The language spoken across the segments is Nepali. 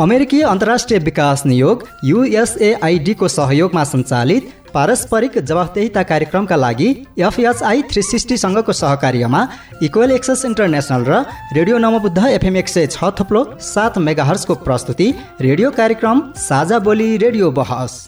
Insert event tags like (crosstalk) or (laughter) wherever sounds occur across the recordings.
अमेरिकी अन्तर्राष्ट्रिय विकास नियोग युएसएआइडीको सहयोगमा सञ्चालित पारस्परिक जवाफदेहिता कार्यक्रमका लागि एफएचआई थ्री सिक्सटीसँगको सहकार्यमा इक्वेल एक्सेस इन्टरनेसनल र रेडियो नमबुद्ध एफएम एक सय छ थुप्लो सात मेगाहर्सको प्रस्तुति रेडियो कार्यक्रम साझा बोली रेडियो बहस।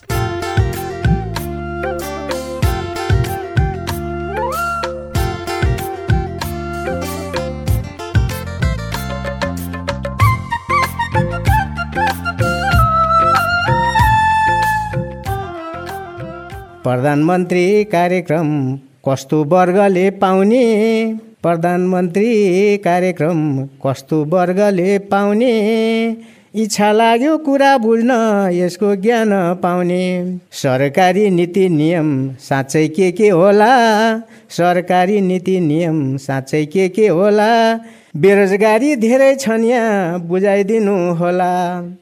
प्रधानमन्त्री कार्यक्रम कस्तो वर्गले पाउने? प्रधानमन्त्री कार्यक्रम कस्तो वर्गले पाउने? इच्छा लाग्यो कुरा बुझ्न यसको ज्ञान पाउने। सरकारी नीति नियम साँच्चै के के होला? सरकारी नीति नियम साँच्चै के के होला? बेरोजगारी धेरै छन् यहाँ बुझाइदिनु होला।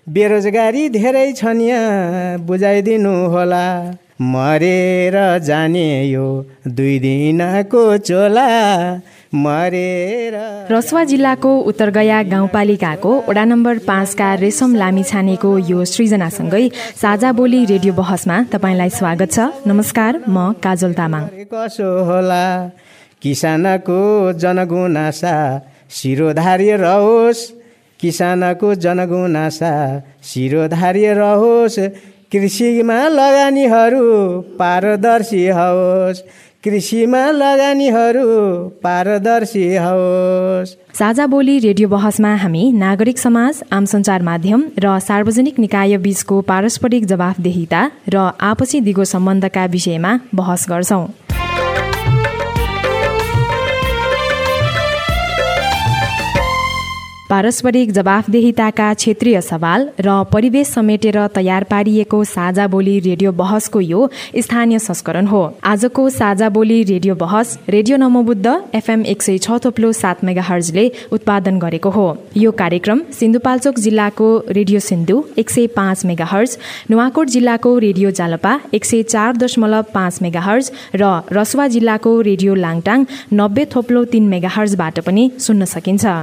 बेरोजगारी धेरै छन् यहाँ बुझाइदिनु होला। मरेर जाने यो दुई दिनको चोला। मरेर रसुवा जिल्लाको उत्तरगया गाउँपालिकाको वडा नम्बर पाँचका रेशम लामिछानेको यो सृजनासँगै साझा बोली रेडियो बहसमा तपाईँलाई स्वागत छ। नमस्कार म काजल तामाङ। कसो होला? किसानको जनगुनासा शिरोधार्य रहोस्। किसानको जनगुनासा शिरोधार्य रहोस्। कृषिमा लगानीहरू पारदर्शी होस्। कृषिमा लगानीहरू पारदर्शी होस्। साझा बोली रेडियो बहसमा हामी नागरिक समाज आम सञ्चार माध्यम र सार्वजनिक निकाय बीचको पारस्परिक जवाफदेहिता र आपसी दिगो सम्बन्धका विषयमा बहस गर्छौं। पारस्परिक जवाफदेहिताका क्षेत्रीय सवाल र परिवेश समेटेर तयार पारिएको साझा बोली रेडियो बहसको यो स्थानीय संस्करण हो। आजको साझा बोली रेडियो बहस रेडियो नमोबुद्ध एफएम एक सय छ थोप्लो सात मेगा हर्जले उत्पादन गरेको हो। यो कार्यक्रम सिन्धुपाल्चोक जिल्लाको रेडियो सिन्धु एक सय पाँच मेगा हर्ज नुवाकोट जिल्लाको रेडियो जालपा एक सय चार दशमलव पाँच मेगा हर्ज र रसुवा जिल्लाको रेडियो लाङटाङ नब्बे थोप्लो तीन मेगा हर्जबाट पनि सुन्न सकिन्छ।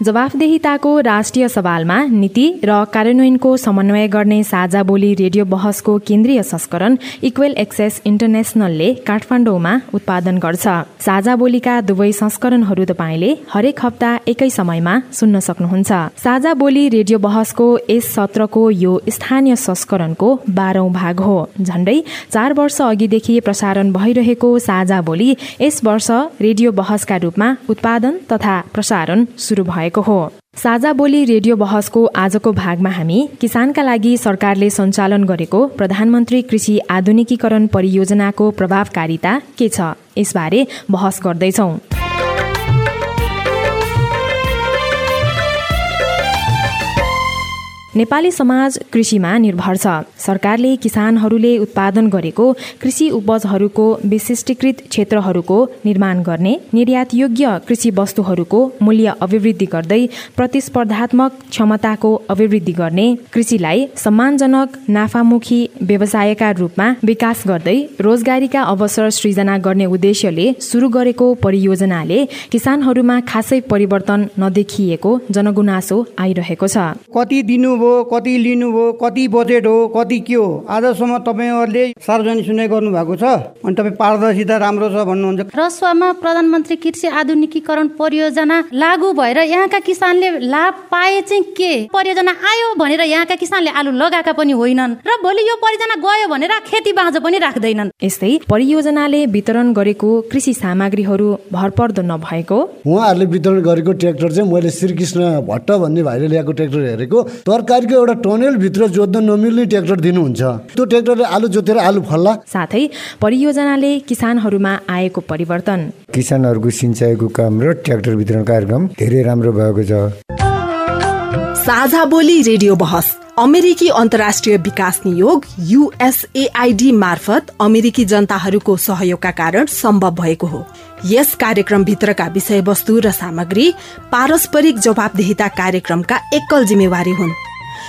जवाफदेहिताको राष्ट्रिय सवालमा नीति र कार्यान्वयनको समन्वय गर्ने साझा बोली रेडियो बहसको केन्द्रीय संस्करण इक्वेल एक्सेस इन्टरनेसनलले काठमाडौँमा उत्पादन गर्छ। साझा बोलीका दुवै संस्करणहरू तपाईँले हरेक हप्ता एकै समयमा सुन्न सक्नुहुन्छ। साझा बोली रेडियो बहसको यस सत्रको यो स्थानीय संस्करणको बाह्रौं भाग हो। झण्डै चार वर्ष अघिदेखि प्रसारण भइरहेको साझा बोली यस वर्ष रेडियो बहसका रूपमा उत्पादन तथा प्रसारण शुरू भएको भएको हो। साझा बोली रेडियो बहसको आजको भागमा हामी किसानका लागि सरकारले सञ्चालन गरेको प्रधानमन्त्री कृषि आधुनिकीकरण परियोजनाको प्रभावकारिता के छ यसबारे बहस गर्दैछौं। नेपाली समाज कृषिमा निर्भर छ। सरकारले किसानहरूले उत्पादन गरेको कृषि उपजहरूको विशिष्टीकृत क्षेत्रहरूको निर्माण गर्ने निर्यात योग्य कृषि वस्तुहरूको मूल्य अभिवृद्धि गर्दै प्रतिस्पर्धात्मक क्षमताको अभिवृद्धि गर्ने कृषिलाई सम्मानजनक नाफामुखी व्यवसायका रूपमा विकास गर्दै रोजगारीका अवसर सृजना गर्ने उद्देश्यले सुरु गरेको परियोजनाले किसानहरूमा खासै परिवर्तन नदेखिएको जनगुनासो आइरहेको छ। कति दिनुभयो? कति लिनुभयो कति बजेट हो कति के हो आजसम्म तपाईँहरूले सार्वजनिक सुनाइ गर्नु भएको छ अनि तपाईँ पारदर्शिता राम्रो छ भन्नुहुन्छ। रसुवामा प्रधानमन्त्री कृषि आधुनिकीकरण परियोजना लागू भएर यहाँका किसानले लाभ पाए चाहिँ के? परियोजना आयो भनेर यहाँका किसानले आलु लगाएका पनि होइनन् र भोलि यो परियोजना गयो भनेर खेती बाँझो पनि राख्दैनन्। यस्तै परियोजनाले वितरण गरेको कृषि सामग्रीहरू भरपर्दो नभएको। उहाँहरूले वितरण गरेको ट्र्याक्टर चाहिँ मैले श्रीकृष्ण भट्ट भन्ने भाइले ल्याएको ट्र्याक्टर हेरेको। तरकारीको एउटा टनेलभित्र जोत्न नमिल्ने ट्र्याक्टर दिनुहुन्छ। त्यो ट्र्याक्टरले आलु जोतेर आलु फल्ला। साथै परियोजनाले किसानहरूमा आएको परिवर्तन। किसानहरूको सिँचाइको काम र ट्र्याक्टर वितरण कार्यक्रम धेरै राम्रो भएको छ। साझा बोली रेडियो बहस अमेरिकी अन्तर्राष्ट्रिय विकास नियोग युएसएआईडी मार्फत अमेरिकी जनताहरूको सहयोगका कारण सम्भव भएको हो। यस कार्यक्रमभित्रका विषयवस्तु र सामग्री पारस्परिक जवाबदेहिता कार्यक्रमका एकल जिम्मेवारी हुन्।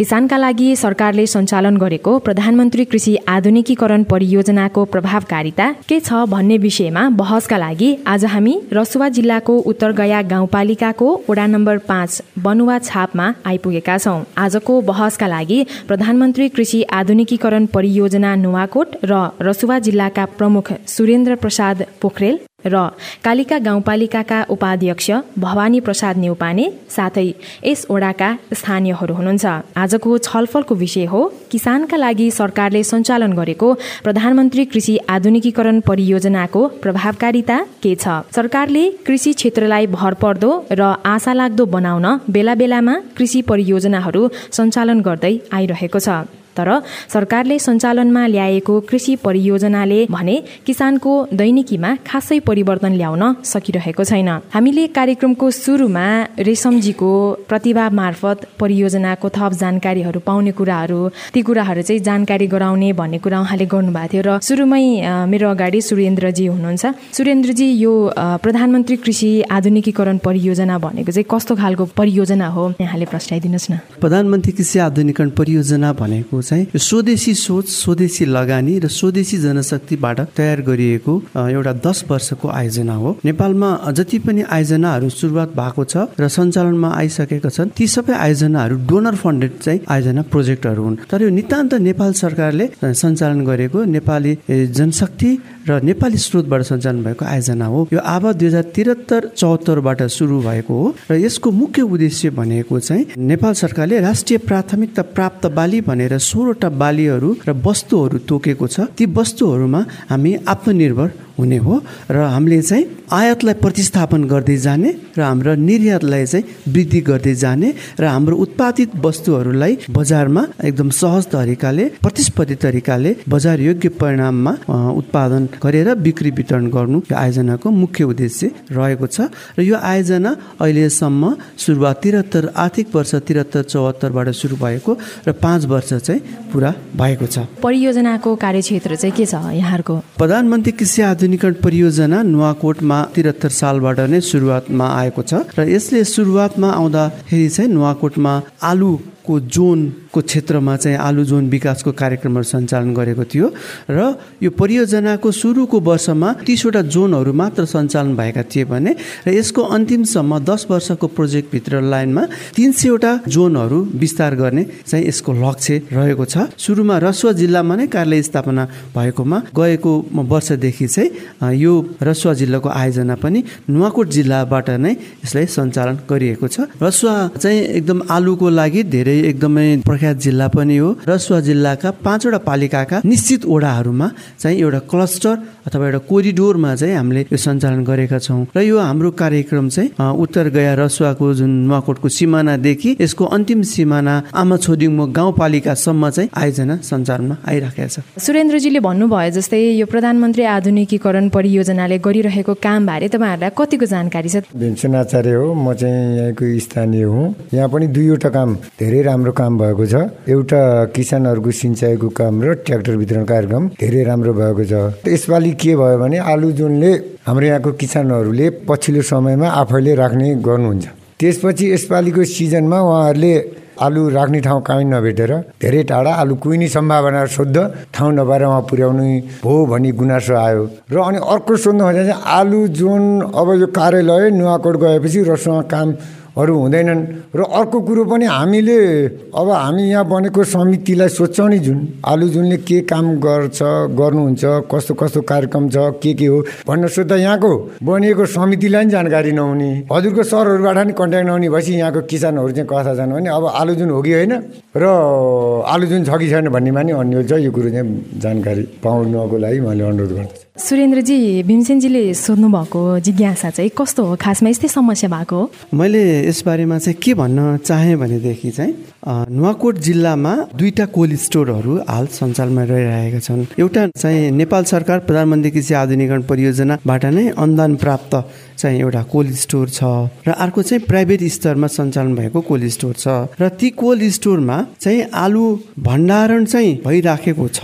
किसानका लागि सरकारले सञ्चालन गरेको प्रधानमन्त्री कृषि आधुनिकीकरण परियोजनाको प्रभावकारिता के छ भन्ने विषयमा बहसका लागि आज हामी रसुवा जिल्लाको उत्तरगया गाउँपालिकाको वडा नम्बर पाँच बनुवा छापमा आइपुगेका छौँ। आजको बहसका लागि प्रधानमन्त्री कृषि आधुनिकीकरण परियोजना नुवाकोट र रसुवा जिल्लाका प्रमुख सुरेन्द्र प्रसाद पोखरेल र कालिका गाउँपालिकाका उपाध्यक्ष भवानी प्रसाद नेउपाने साथै यस ओडाका स्थानीयहरू हुनुहुन्छ। आजको छलफलको विषय हो किसानका लागि सरकारले सञ्चालन गरेको प्रधानमन्त्री कृषि आधुनिकीकरण परियोजनाको प्रभावकारिता के छ? सरकारले कृषि क्षेत्रलाई भरपर्दो र आशा लाग्दो बनाउन बेला बेलामा कृषि परियोजनाहरू सञ्चालन गर्दै आइरहेको छ। तर सरकारले सञ्चालनमा ल्याएको कृषि परियोजनाले भने किसानको दैनिकीमा खासै परिवर्तन ल्याउन सकिरहेको छैन। हामीले कार्यक्रमको सुरुमा रेशमजीको प्रतिभा मार्फत परियोजनाको थप जानकारीहरू पाउने कुराहरू ती कुराहरू चाहिँ जानकारी गराउने भन्ने कुरा उहाँले गर्नुभएको थियो र सुरुमै मेरो अगाडि सुरेन्द्रजी हुनुहुन्छ। सुरेन्द्रजी यो प्रधानमन्त्री कृषि आधुनिकीकरण परियोजना भनेको चाहिँ कस्तो खालको परियोजना हो? यहाँले प्रस्ताइदिनुहोस् न। प्रधानमन्त्री कृषि आधुनिकरण परियोजना भनेको चाहिँ स्वदेशी सोच स्वदेशी लगानी र स्वदेशी जनशक्तिबाट तयार गरिएको एउटा दस वर्षको आयोजना हो। नेपालमा जति पनि आयोजनाहरू सुरुवात भएको छ र सञ्चालनमा आइसकेका छन् ती सबै आयोजनाहरू डोनर फन्डेड चाहिँ आयोजना प्रोजेक्टहरू हुन्। तर यो नितान्त नेपाल सरकारले सञ्चालन गरेको नेपाली जनशक्ति र नेपाली स्रोतबाट सञ्चालन भएको आयोजना हो। यो आबा दुई हजार त्रिहत्तर चौहत्तरबाट सुरु भएको हो र यसको मुख्य उद्देश्य भनेको चाहिँ नेपाल सरकारले राष्ट्रिय प्राथमिकता प्राप्त बाली भनेर सोह्रवटा बालीहरू र वस्तुहरू तोकेको छ। ती वस्तुहरूमा हामी आत्मनिर्भर हुने हो र हामीले चाहिँ आयातलाई प्रतिस्थापन गर्दै जाने र हाम्रो निर्यातलाई चाहिँ वृद्धि गर्दै जाने र हाम्रो उत्पादित वस्तुहरूलाई बजारमा एकदम सहज तरिकाले प्रतिस्पर्धी तरिकाले बजार योग्य परिणाममा उत्पादन गरेर बिक्री वितरण गर्नु यो आयोजनाको मुख्य उद्देश्य रहेको छ र यो आयोजना अहिलेसम्म सुरुवात त्रिहत्तर आर्थिक वर्ष त्रिहत्तर चौहत्तरबाट सुरु भएको र पाँच वर्ष चाहिँ पुरा भएको छ। परियोजनाको कार्यक्षेत्र चाहिँ के छ यहाँहरूको? प्रधानमन्त्री कृषि आधुनिकरण परियोजना नुवाकोटमा त्रिहत्तर सालबाट नै सुरुवातमा आएको छ र यसले सुरुवातमा आउँदाखेरि चाहिँ नुवाकोटमा आलुको को क्षेत्रमा चाहिँ आलु जोन विकासको कार्यक्रमहरू सञ्चालन गरेको थियो र यो परियोजनाको सुरुको वर्षमा तिसवटा जोनहरू मात्र सञ्चालन भएका थिए भने र यसको अन्तिमसम्म दस वर्षको प्रोजेक्टभित्र लाइनमा तिन सयवटा जोनहरू विस्तार गर्ने चाहिँ यसको लक्ष्य रहेको छ। सुरुमा रसुवा जिल्लामा नै कार्यालय स्थापना भएकोमा गएको वर्षदेखि चाहिँ यो रसुवा जिल्लाको आयोजना पनि नुवाकोट जिल्लाबाट नै यसलाई सञ्चालन गरिएको छ। रसुवा चाहिँ एकदम आलुको लागि धेरै एकदमै प्रख्यात जिल्ला पनि हो रसुवा जिल्लाका पाँचवटा पालिकाका निश्चित ओडाहरूमा चाहिँ एउटा क्लस्टर अथवा एउटा कोरिडोरमा चाहिँ हामीले यो सञ्चालन गरेका छौँ। र यो हाम्रो कार्यक्रम चाहिँ उत्तर गया रसुवाको जुन नुवाकोटको सिमानादेखि यसको अन्तिम सिमाना आमा छोडिङमो गाउँपालिकासम्म चाहिँ आयोजना सञ्चालनमा आइराखेको छ। सुरेन्द्रजीले भन्नुभयो जस्तै यो प्रधानमन्त्री आधुनिकीकरण परियोजनाले गरिरहेको कामबारे तपाईँहरूलाई कतिको जानकारी छ? भीमसेन आचार्य हो म चाहिँ यहाँको स्थानीय हुँ। यहाँ पनि दुईवटा काम धेरै राम्रो काम भएको छ। एउटा किसानहरूको सिँचाइको काम र ट्र्याक्टर वितरण कार्यक्रम धेरै राम्रो भएको छ। यसपालि के भयो भने आलु जुनले हाम्रो यहाँको किसानहरूले पछिल्लो समयमा आफैले राख्ने गर्नुहुन्छ। त्यसपछि यसपालिको सिजनमा उहाँहरूले आलु राख्ने ठाउँ कहीँ नभेटेर धेरै टाढा आलु कुहिने सम्भावना सोद्ध ठाउँ नपाएर उहाँ पुर्याउनु भो भनी गुनासो आयो। र अनि अर्को सोध्नु चाहिँ आलु जुन अब यो कार्यालय नुवाकोट गएपछि रसुवा काम हरू हुँदैनन् र अर्को कुरो पनि हामीले अब हामी यहाँ बनेको समितिलाई सोध्छौँ नि जुन। आलु जुनले के काम गर्छ गर्नुहुन्छ कस्तो कस्तो कार्यक्रम छ के के हो भन्न सोद्धा यहाँको बनिएको समितिलाई पनि जानकारी नहुने। हजुरको सरहरूबाट नि कन्ट्याक्ट नहुने भएपछि यहाँको किसानहरू चाहिँ कथा छन् भने अब आलु जुन हो कि होइन र आलु जुन छ कि छैन भन्नेमा नि अन्य छ यो कुरो चाहिँ जानकारी पाउनको लागि मैले अनुरोध गर्दछु। सुरेन्द्रजी भीमसेनजीले सोध्नु भएको जिज्ञासा चाहिँ कस्तो हो? खासमा यस्तै समस्या भएको हो? मैले यसबारेमा चाहिँ के भन्न चाहेँ भनेदेखि चाहिँ नुवाकोट जिल्लामा दुईवटा कोल्ड स्टोरहरू हाल सञ्चालनमा रहिरहेका छन्। एउटा चाहिँ नेपाल सरकार प्रधानमन्त्री कृषि आधुनिकरण परियोजनाबाट नै अनुदान प्राप्त चाहिँ एउटा कोल्ड स्टोर छ र अर्को चाहिँ प्राइभेट स्तरमा सञ्चालन भएको कोल्ड स्टोर छ र ती कोल्ड स्टोरमा चाहिँ आलु भण्डारण चाहिँ भइराखेको छ।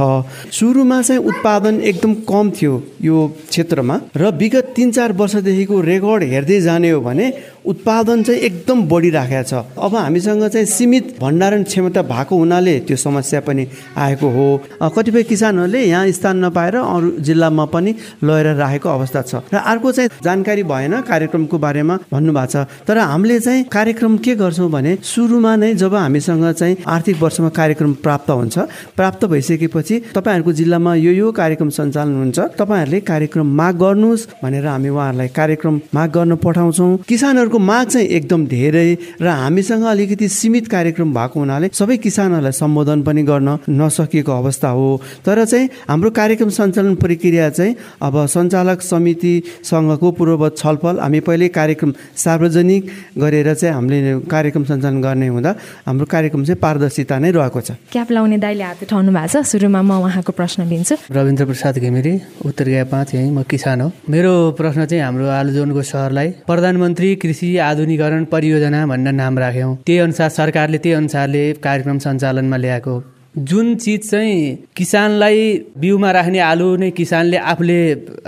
सुरुमा चाहिँ उत्पादन एकदम कम थियो यो क्षेत्रमा र विगत तिन चार वर्षदेखिको रेकर्ड हेर्दै जाने हो भने उत्पादन चाहिँ एकदम बढिराखेको छ। अब हामीसँग चाहिँ सीमित भण्डारण क्षमता भएको हुनाले त्यो समस्या पनि आएको हो। कतिपय किसानहरूले यहाँ स्थान नपाएर अरू जिल्लामा पनि लगेर राखेको अवस्था छ। र अर्को चाहिँ जानकारी भएन कार्यक्रमको बारेमा भन्नुभएको छ। तर हामीले चाहिँ कार्यक्रम के गर्छौँ भने सुरुमा नै जब हामीसँग चाहिँ आर्थिक वर्षमा कार्यक्रम प्राप्त हुन्छ प्राप्त भइसकेपछि तपाईँहरूको जिल्लामा यो यो कार्यक्रम सञ्चालन हुन्छ तपाईँहरूले कार्यक्रम माग गर्नुहोस् भनेर हामी उहाँहरूलाई कार्यक्रम माग गर्न पठाउँछौँ। किसानहरूको माग चाहिँ एकदम धेरै र हामीसँग अलिकति सीमित कार्यक्रम भएको हुनाले सबै किसानहरूलाई सम्बोधन पनि गर्न नसकिएको अवस्था हो। तर चाहिँ हाम्रो कार्यक्रम सञ्चालन प्रक्रिया चाहिँ अब सञ्चालक समितिसँगको पूर्ववत छलफल हामी पहिले कार्यक्रम सार्वजनिक गरेर चाहिँ हामीले कार्यक्रम सञ्चालन गर्ने हुँदा हाम्रो कार्यक्रम चाहिँ पारदर्शिता नै रहेको छ। क्याप लाउने दाइले हात उठाउनु भएको छ। सुरुमा म उहाँको प्रश्न लिन्छु। रविन्द्र प्रसाद घिमिरे उत्तर गया पाँच यहीँ म किसान हो। मेरो प्रश्न चाहिँ हाम्रो आलुजोनको सहरलाई प्रधानमन्त्री कृषि आधुनिकरण परियोजना भनेर नाम राख्यौँ। त्यही अनुसार सरकारले त्यही अनुसारले कार्यक्रम सञ्चालनमा ल्याएको। जुन चिज चाहिँ किसानलाई बिउमा राख्ने आलु नै किसानले आफूले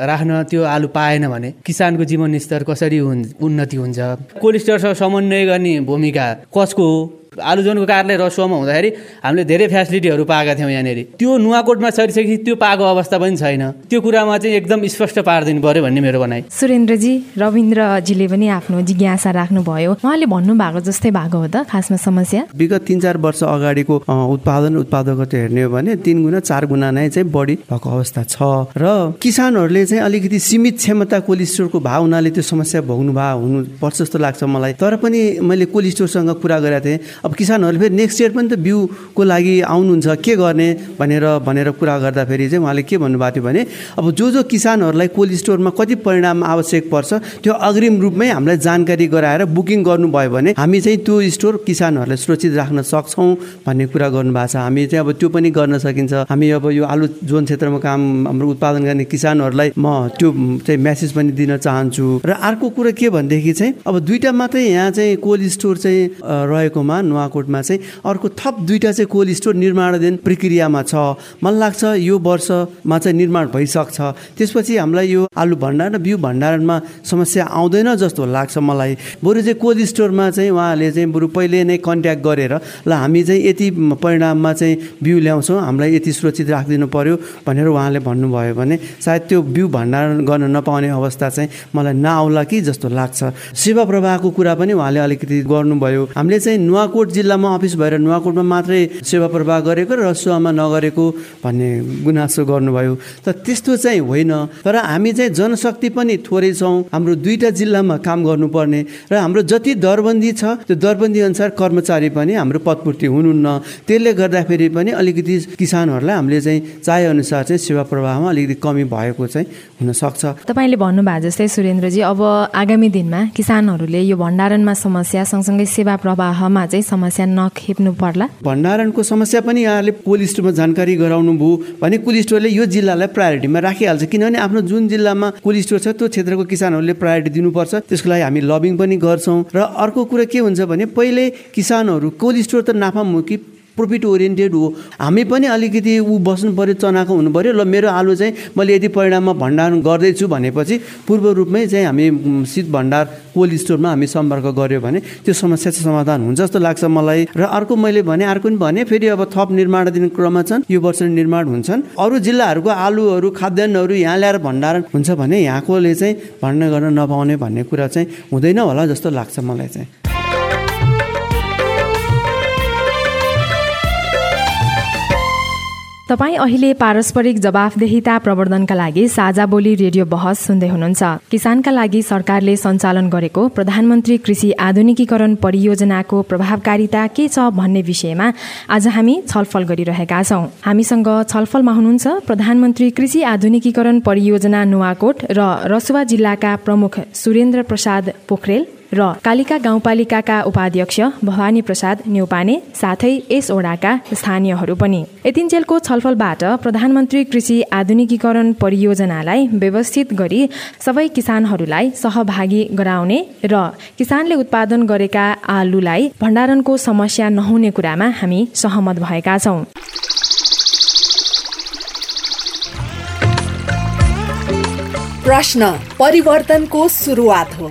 राख्न त्यो आलु पाएन भने किसानको जीवन स्तर कसरी उन्नति हुन्छ? कोल्ड स्टोरसँग समन्वय गर्ने भूमिका कसको हो? आलुजोनको कार्यालय रसुवामा हुँदाखेरि हामीले धेरै फेसिलिटीहरू पाएका थियौँ यहाँनिर। त्यो नुवाकोटमा सरिसकेपछि त्यो पाएको अवस्था पनि छैन। त्यो कुरामा चाहिँ एकदम स्पष्ट पारिदिनु पर्यो भन्ने मेरो भनाइ। सुरेन्द्रजी रविन्द्रजीले पनि आफ्नो जिज्ञासा राख्नुभयो। उहाँले भन्नुभएको जस्तै भएको हो त खासमा समस्या? विगत तिन चार वर्ष अगाडिको उत्पादन उत्पादकता हेर्ने हो भने तिन गुणा चार गुणा नै चाहिँ बढी भएको अवस्था छ। र किसानहरूले चाहिँ अलिकति सीमित क्षमता कोल्ड स्टोरको भाव हुनाले त्यो समस्या भोग्नु भए हुनुपर्छ जस्तो लाग्छ मलाई। तर पनि मैले कोल्ड स्टोरसँग कुरा गरेका थिएँ। अब किसानहरूले फेरि नेक्स्ट इयर पनि त बिउको लागि आउनुहुन्छ के गर्ने भनेर भनेर कुरा गर्दाखेरि चाहिँ उहाँले के भन्नुभएको थियो भने अब जो जो किसानहरूलाई कोल्ड स्टोरमा कति परिणाम आवश्यक पर्छ त्यो अग्रिम रूपमै हामीलाई जानकारी गराएर बुकिङ गर्नुभयो भने हामी चाहिँ त्यो स्टोर किसानहरूलाई सुरक्षित राख्न सक्छौँ भन्ने कुरा गर्नुभएको छ। हामी चाहिँ अब त्यो पनि गर्न सकिन्छ। हामी अब यो आलु जोन क्षेत्रमा काम हाम्रो उत्पादन गर्ने किसानहरूलाई म त्यो चाहिँ म्यासेज पनि दिन चाहन्छु। र अर्को कुरा के भनेदेखि चाहिँ अब दुईवटा मात्रै यहाँ चाहिँ कोल्ड स्टोर चाहिँ रहेकोमा नुवाकोटमा चाहिँ अर्को थप दुईवटा चाहिँ कोल्ड स्टोर निर्माणाधीन प्रक्रियामा छ। मलाई लाग्छ यो वर्षमा चाहिँ निर्माण भइसक्छ। त्यसपछि हामीलाई यो आलु भण्डार र बिउ भण्डारणमा समस्या आउँदैन जस्तो लाग्छ मलाई। बरु चाहिँ कोल्ड स्टोरमा चाहिँ उहाँले चाहिँ बरु पहिले नै कन्ट्याक्ट गरेर ल हामी चाहिँ यति परिणाममा चाहिँ बिउ ल्याउँछौँ हामीलाई यति सुरक्षित राखिदिनु पर्यो भनेर उहाँले भन्नुभयो भने सायद त्यो बिउ भण्डारण गर्न नपाउने अवस्था चाहिँ मलाई नआउला कि? जस्तो लाग्छ। सेवा प्रवाहको कुरा पनि उहाँले अलिकति गर्नुभयो। हामीले चाहिँ नुवाकोट नुवाकोट जिल्लामा अफिस भएर नुवाकोटमा मात्रै सेवा प्रवाह गरेको र रसुवामा नगरेको भन्ने गुनासो गर्नुभयो। तर त्यस्तो चाहिँ होइन। तर हामी चाहिँ जनशक्ति पनि थोरै छौँ। हाम्रो दुईवटा जिल्लामा काम गर्नुपर्ने र हाम्रो जति दरबन्दी छ त्यो दरबन्दी अनुसार कर्मचारी पनि हाम्रो पदपूर्ति हुनुहुन्न। त्यसले गर्दाखेरि पनि अलिकति किसानहरूलाई हामीले चाहिँ चाहे अनुसार चाहिँ सेवा प्रवाहमा अलिकति कमी भएको चाहिँ हुनसक्छ। तपाईँले भन्नुभएको जस्तै सुरेन्द्रजी अब आगामी दिनमा किसानहरूले यो भण्डारणमा समस्या सँगसँगै सेवा प्रवाहमा चाहिँ समस्या नखेप्नु पर्ला। भण्डारणको समस्या पनि यहाँले कोल्ड स्टोरमा जानकारी गराउनु भयो भने कोल्ड स्टोरले यो जिल्लालाई प्रायोरिटीमा राखिहाल्छ। किनभने आफ्नो जुन जिल्लामा कोल्ड स्टोर छ त्यो क्षेत्रको किसानहरूले प्रायोरिटी दिनुपर्छ। त्यसको लागि हामी लबिङ पनि गर्छौँ। र अर्को कुरा के हुन्छ भने पहिले किसानहरू कोल्ड स्टोर त नाफामुखी प्रोफिट ओरिएन्टेड हो। हामी पनि अलिकति ऊ बस्नु पऱ्यो चनाको हुनु पऱ्यो ल मेरो आलु चाहिँ मैले यदि परिणाममा भण्डारण गर्दैछु भनेपछि पूर्व रूपमै चाहिँ हामी शीत भण्डार कोल्ड स्टोरमा हामी सम्पर्क गऱ्यो भने त्यो समस्या चाहिँ समाधान हुन्छ जस्तो लाग्छ मलाई। र अर्को मैले भने अर्को पनि भने फेरि अब थप निर्माणाधीन क्रममा छन् यो वर्ष निर्माण हुन्छन्। अरू जिल्लाहरूको आलुहरू खाद्यान्नहरू यहाँ ल्याएर भण्डारण हुन्छ भने यहाँकोले चाहिँ भण्डारण गर्न नपाउने भन्ने कुरा चाहिँ हुँदैन होला जस्तो लाग्छ मलाई चाहिँ। तपाईँ अहिले पारस्परिक जवाफदेहिता प्रवर्धनका लागि साझा बोली रेडियो बहस सुन्दै हुनुहुन्छ। किसानका लागि सरकारले सञ्चालन गरेको प्रधानमन्त्री कृषि आधुनिकीकरण परियोजनाको प्रभावकारिता के छ भन्ने विषयमा आज हामी छलफल गरिरहेका छौँ। हामीसँग छलफलमा हुनुहुन्छ प्रधानमन्त्री कृषि आधुनिकीकरण परियोजना नुवाकोट र रसुवा जिल्लाका प्रमुख सुरेन्द्र प्रसाद पोखरेल। र कालिका गाउँपालिकाका उपाध्यक्ष भवानी प्रसाद न्यौपाने साथै यस ओडाका स्थानीयहरू पनि। यतिन्जेलको छलफलबाट प्रधानमन्त्री कृषि आधुनिकीकरण परियोजनालाई व्यवस्थित गरी सबै किसानहरूलाई सहभागी गराउने र किसानले उत्पादन गरेका आलुलाई भण्डारणको समस्या नहुने कुरामा हामी सहमत भएका छौँ। प्रश्न परिवर्तनको सुरुवात हो।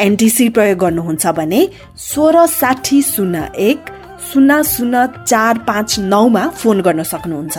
एनटिसी प्रयोग गर्नुहुन्छ भने सोह्र साठी शून्य एक शून्य शून्य चार पाँच नौमा फोन गर्न सक्नुहुन्छ।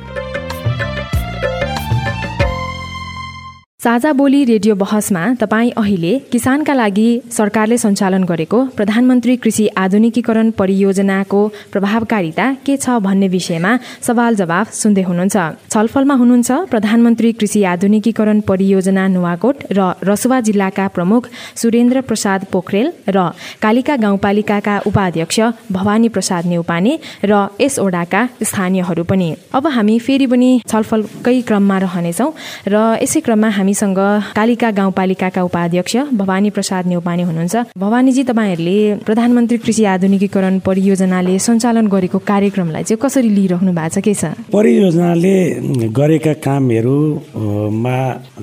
साझा बोली रेडियो बहसमा तपाईँ अहिले किसानका लागि सरकारले सञ्चालन गरेको प्रधानमन्त्री कृषि आधुनिकीकरण परियोजनाको प्रभावकारिता के छ भन्ने विषयमा सवाल जवाफ सुन्दै हुनुहुन्छ। छलफलमा हुनुहुन्छ प्रधानमन्त्री कृषि आधुनिकीकरण परियोजना नुवाकोट र रसुवा जिल्लाका प्रमुख सुरेन्द्र प्रसाद पोखरेल र कालिका गाउँपालिकाका उपाध्यक्ष भवानी प्रसाद नेउपाने र यस ओडाका स्थानीयहरू पनि। अब हामी फेरि पनि छलफलकै क्रममा रहनेछौँ र यसै क्रममा हामी हामीसँग कालिका गाउँपालिकाका उपाध्यक्ष भवानी प्रसाद नेउपाने हुनुहुन्छ। भवानीजी तपाईँहरूले प्रधानमन्त्री कृषि आधुनिकीकरण परियोजनाले सञ्चालन गरेको कार्यक्रमलाई चाहिँ कसरी लिइराख्नु भएको छ के छ? परियोजनाले गरेका कामहरूमा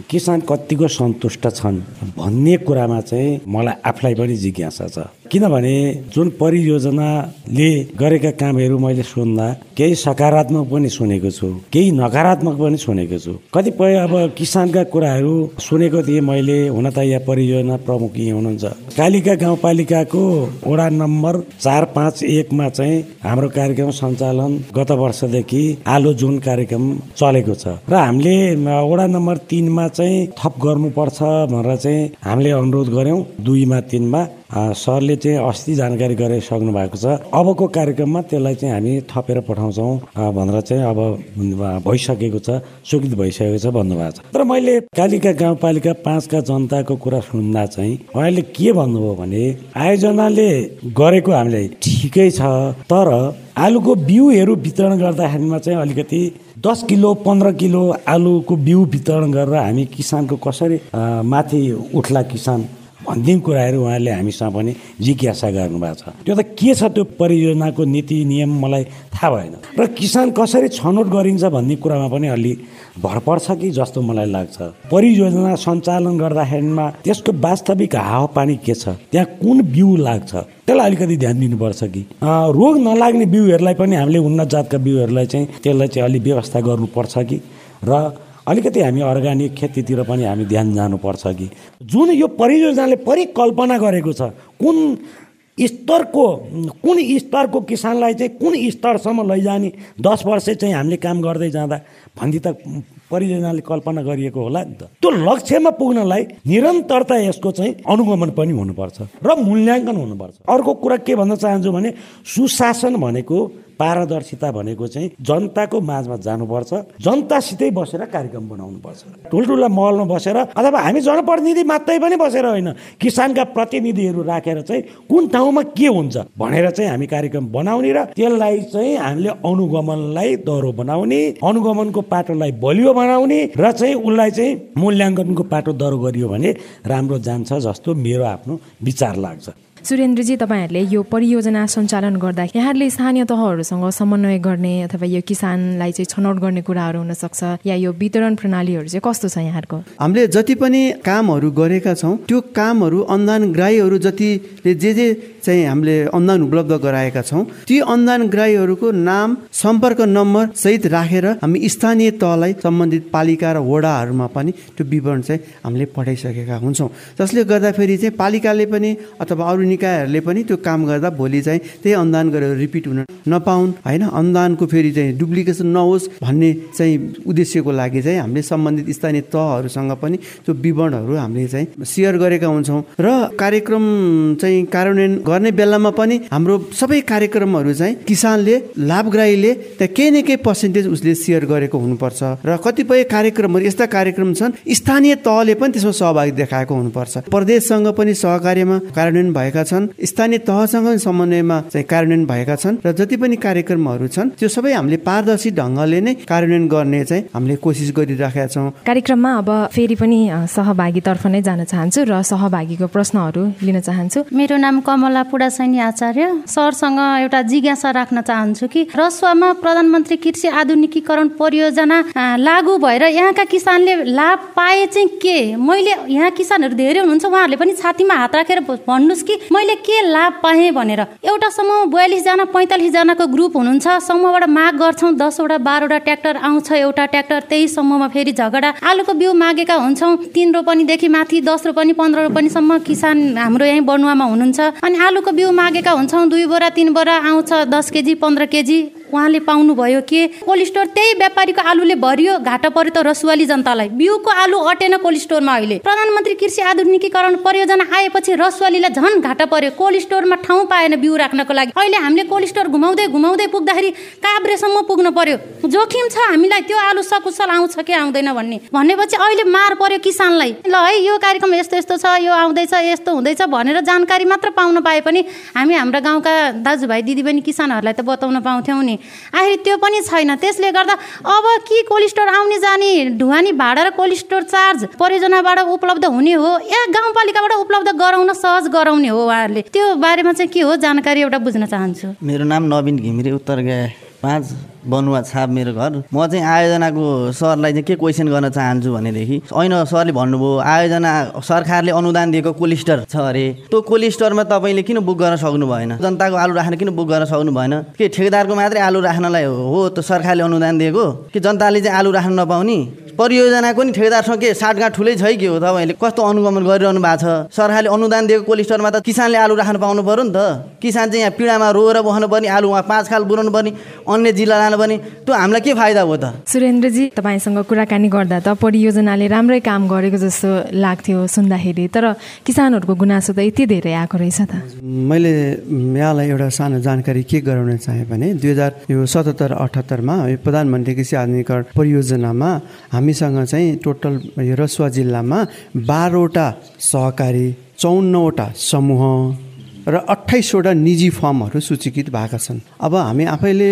किसान कतिको सन्तुष्ट छन् भन्ने कुरामा चाहिँ मलाई आफूलाई पनि जिज्ञासा छ। किनभने जुन परियोजनाले गरेका कामहरू मैले सुन्दा केही सकारात्मक पनि सुनेको छु केही नकारात्मक पनि सुनेको छु। कतिपय अब किसानका कुराहरू सुनेको थिएँ मैले हुन त यहाँ परियोजना प्रमुख यहीँ हुनुहुन्छ। कालिका गाउँपालिकाको वडा नम्बर चार पाँच एकमा चाहिँ हाम्रो कार्यक्रम सञ्चालन गत वर्षदेखि आलो जुन कार्यक्रम चलेको छ। र हामीले वडा नम्बर तिनमा चाहिँ थप गर्नुपर्छ भनेर चाहिँ हामीले अनुरोध गऱ्यौँ। दुईमा तिनमा सरले चाहिँ अस्ति जानकारी गराइसक्नु भएको छ। अबको कार्यक्रममा त्यसलाई चाहिँ हामी थपेर पठाउँछौँ। भनेर चाहिँ अब भइसकेको छ स्वीकृत भइसकेको छ भन्नुभएको छ। तर मैले कालिका गाउँपालिका पाँचका जनताको कुरा सुन्दा चाहिँ उहाँले के भन्नुभयो भने आयोजनाले गरेको हामीलाई ठिकै छ तर आलुको बिउहरू वितरण गर्दाखेरिमा चाहिँ अलिकति दस किलो पन्ध्र किलो आलुको बिउ वितरण गरेर हामी किसानको कसरी माथि उठ्ला किसान अन्तिम कुराहरू उहाँले हामीसँग पनि जिज्ञासा गर्नुभएको छ। त्यो त के छ त्यो परियोजनाको नीति नियम मलाई थाहा भएन। र किसान कसरी छनौट गरिन्छ भन्ने कुरामा पनि अलि भर पर्छ कि जस्तो मलाई लाग्छ। परियोजना सञ्चालन गर्दाखेरिमा त्यसको वास्तविक हावापानी के छ? त्यहाँ कुन बिउ लाग्छ? त्यसलाई अलिकति ध्यान दिनुपर्छ कि? रोग नलाग्ने बिउहरूलाई पनि हामीले उन्नत जातका बिउहरूलाई चाहिँ त्यसलाई चाहिँ अलिक व्यवस्था गर्नुपर्छ कि? र अलिकति हामी अर्ग्यानिक खेतीतिर पनि हामी ध्यान जानुपर्छ कि। जुन यो परियोजनाले परिकल्पना गरेको छ कुन स्तरको कुन स्तरको किसानलाई चाहिँ कुन स्तरसम्म लैजाने दस वर्ष चाहिँ हामीले काम गर्दै जाँदा भन्ने त परियोजनाले कल्पना गरिएको होला नि त। त्यो लक्ष्यमा पुग्नलाई निरन्तरता यसको चाहिँ अनुगमन पनि हुनुपर्छ र मूल्याङ्कन हुनुपर्छ। अर्को कुरा के भन्न चाहन्छु भने सुशासन भनेको पारदर्शिता भनेको चाहिँ जनताको माझमा जानुपर्छ जनतासितै बसेर कार्यक्रम बनाउनुपर्छ। ठुल्ठुला महलमा बसेर अथवा हामी जनप्रतिनिधि मात्रै पनि बसेर होइन किसानका प्रतिनिधिहरू राखेर चाहिँ कुन ठाउँमा के हुन्छ भनेर चाहिँ हामी कार्यक्रम बनाउने र त्यसलाई चाहिँ हामीले अनुगमनलाई दह्रो बनाउने अनुगमनको पाटोलाई बलियो बनाउने र चाहिँ उसलाई चाहिँ मूल्याङ्कनको पाटो दह्रो गरियो भने राम्रो जान्छ जस्तो मेरो आफ्नो विचार लाग्छ। सुरेन्द्रजी तपाईँहरूले यो परियोजना सञ्चालन गर्दा यहाँहरूले स्थानीय तहहरूसँग समन्वय गर्ने अथवा यो किसानलाई चाहिँ छनौट गर्ने कुराहरू हुनसक्छ या यो वितरण प्रणालीहरू चाहिँ कस्तो छ यहाँहरूको? हामीले जति पनि कामहरू गरेका छौँ त्यो कामहरू अनुदान ग्राहीहरू जतिले जे जे चाहिँ हामीले अनुदान उपलब्ध गराएका छौँ। ती अनुदान ग्राहीहरूको नाम सम्पर्क नम्बर सहित राखेर हामी स्थानीय तहलाई सम्बन्धित पालिका र वडाहरूमा पनि त्यो विवरण चाहिँ हामीले पठाइसकेका हुन्छौँ। जसले गर्दाखेरि चाहिँ पालिकाले पनि अथवा अरू निकायहरूले पनि त्यो काम गर्दा भोलि चाहिँ त्यही अनुदान गरेर रिपिट हुन नपाउन् होइन? अनुदानको फेरि चाहिँ डुप्लिकेसन नहोस् भन्ने चाहिँ उद्देश्यको लागि चाहिँ हामीले सम्बन्धित स्थानीय तहहरूसँग पनि त्यो विवरणहरू हामीले चाहिँ सेयर गरेका हुन्छौँ। र कार्यक्रम चाहिँ कार्यान्वयन गर्ने बेलामा पनि हाम्रो सबै कार्यक्रमहरू चाहिँ किसानले लाभग्राहीले त्यहाँ केही न केही पर्सेन्टेज उसले सेयर गरेको हुनुपर्छ। र कतिपय कार्यक्रमहरू यस्ता कार्यक्रम छन् स्थानीय तहले पनि त्यसमा सहभागी देखाएको हुनुपर्छ। प्रदेशसँग पनि सहकार्यमा कार्यान्वयन भएका छन् स्थानीय तहसँग समन्वयमा चाहिँ कार्यान्वयन भएका छन् र जति पनि कार्यक्रमहरू छन् त्यो सबै हामीले पारदर्शी ढङ्गले नै कार्यान्वयन गर्ने चाहिँ हामीले कोसिस गरिराखेका छौँ। कार्यक्रममा अब फेरि पनि सहभागीतर्फ नै जान चाहन्छु र सहभागीको प्रश्नहरू लिन चाहन्छु। मेरो नाम कमला पुडासैनी आचार्य सरसँग एउटा जिज्ञासा राख्न चाहन्छु कि रसुवामा प्रधानमन्त्री कृषि आधुनिकीकरण परियोजना लागू भएर यहाँका किसानले लाभ पाए चाहिँ के? मैले यहाँ किसानहरू धेरै हुनुहुन्छ उहाँहरूले पनि छातीमा हात राखेर भन्नुहोस् कि मैले के लाभ पाएँ भनेर। एउटा समूह बयालिसजना पैँतालिसजनाको ग्रुप हुनुहुन्छ समूहबाट माग गर्छौँ दसवटा बाह्रवटा ट्र्याक्टर आउँछ एउटा ट्र्याक्टर त्यही समूहमा फेरि झगडा। आलुको बिउ मागेका हुन्छौँ तिन रोपनीदेखि माथि दस रोपनी पन्ध्र रोपनीसम्म किसान हाम्रो यहीँ बनुवामा हुनुहुन्छ। अनि आलुको बिउ मागेका हुन्छौँ दुई बोरा तिन बोरा आउँछ दस केजी पन्ध्र केजी। उहाँले पाउनुभयो के कोल्ड स्टोर त्यही व्यापारीको आलुले भरियो घाटा पर्यो त रसुवाली जनतालाई। बिउको आलु अटेन कोल्ड स्टोरमा अहिले। प्रधानमन्त्री कृषि आधुनिकीकरण परियोजना आएपछि रसुवालीलाई झन् घाटा पर्यो कोल्ड स्टोरमा ठाउँ पाएन बिउ राख्नको लागि। अहिले हामीले कोल्ड स्टोर घुमाउँदै घुमाउँदै पुग्दाखेरि काभ्रेसम्म पुग्नु पर्यो जोखिम छ हामीलाई त्यो आलु सकुशल आउँछ कि आउँदैन भन्ने। भनेपछि अहिले मार पर्यो किसानलाई। ल है यो कार्यक्रम यस्तो यस्तो छ यो आउँदैछ यस्तो हुँदैछ भनेर जानकारी मात्र पाउन पाए पनि हामी हाम्रा गाउँका दाजुभाइ दिदीबहिनी किसानहरूलाई त बताउन पाउँथ्यौँ नि। आखिर त्यो पनि छैन। त्यसले गर्दा अब के कोल्ड स्टोर आउने जाने? ढुवानी भाडा र कोल्ड स्टोर चार्ज परियोजनाबाट उपलब्ध हुने हो। या गाउँपालिकाबाट उपलब्ध गराउन सहज गराउने हो उहाँहरूले। त्यो बारेमा चाहिँ के हो? जानकारी एउटा बुझ्न चाहन्छु। मेरो नाम नवीन घिमिरे उत्तर गए पाँच बनुवा छाप मेरो घर। म चाहिँ आयोजनाको सरलाई चाहिँ के क्वेसन गर्न चाहन्छु भनेदेखि होइन सरले भन्नुभयो आयोजना सरकारले अनुदान दिएको कोलिस्टर छ अरे। त्यो कोलिस्टरमा तपाईँले किन बुक गर्न सक्नु भएन? जनताको आलु राख्न किन बुक गर्न सक्नु भएन? के ठेकेदारको मात्रै आलु राख्नलाई हो त सरकारले अनुदान दिएको? कि जनताले चाहिँ आलु राख्न नपाउने? परियोजनाको नि ठेकेदारसँग के साठगाँठ ठुलै छ कि हो तपाईँले कस्तो अनुगमन गरिरहनु भएको छ? सरकारले अनुदान दिएको कोलिस्टरमा त किसानले आलु राख्न पाउनु पऱ्यो नि त। किसान चाहिँ यहाँ पीडामा रोएर बस्नु पर्ने आलु उहाँ पाँच खाल बुझाउनु पर्ने अन्य जिल्ला लानु पर्ने त्यो हामीलाई के फाइदा हो त? सुरेन्द्रजी तपाईँसँग कुराकानी गर्दा त परियोजनाले राम्रै काम गरेको जस्तो लाग्थ्यो सुन्दाखेरि तर किसानहरूको गुनासो त यति धेरै आएको रहेछ त। मैले यहाँलाई एउटा सानो जानकारी के गराउन चाहेँ भने दुई हजार यो सतहत्तर अठहत्तरमा प्रधानमन्त्री कृषि आधुनिकरण परियोजनामा हामी हामीसँग चाहिँ टोटल यो रसुवा जिल्लामा बाह्रवटा सहकारी चौन्नवटा समूह र अठाइसवटा निजी फर्महरू सूचीकृत भएका छन्। अब हामी आफैले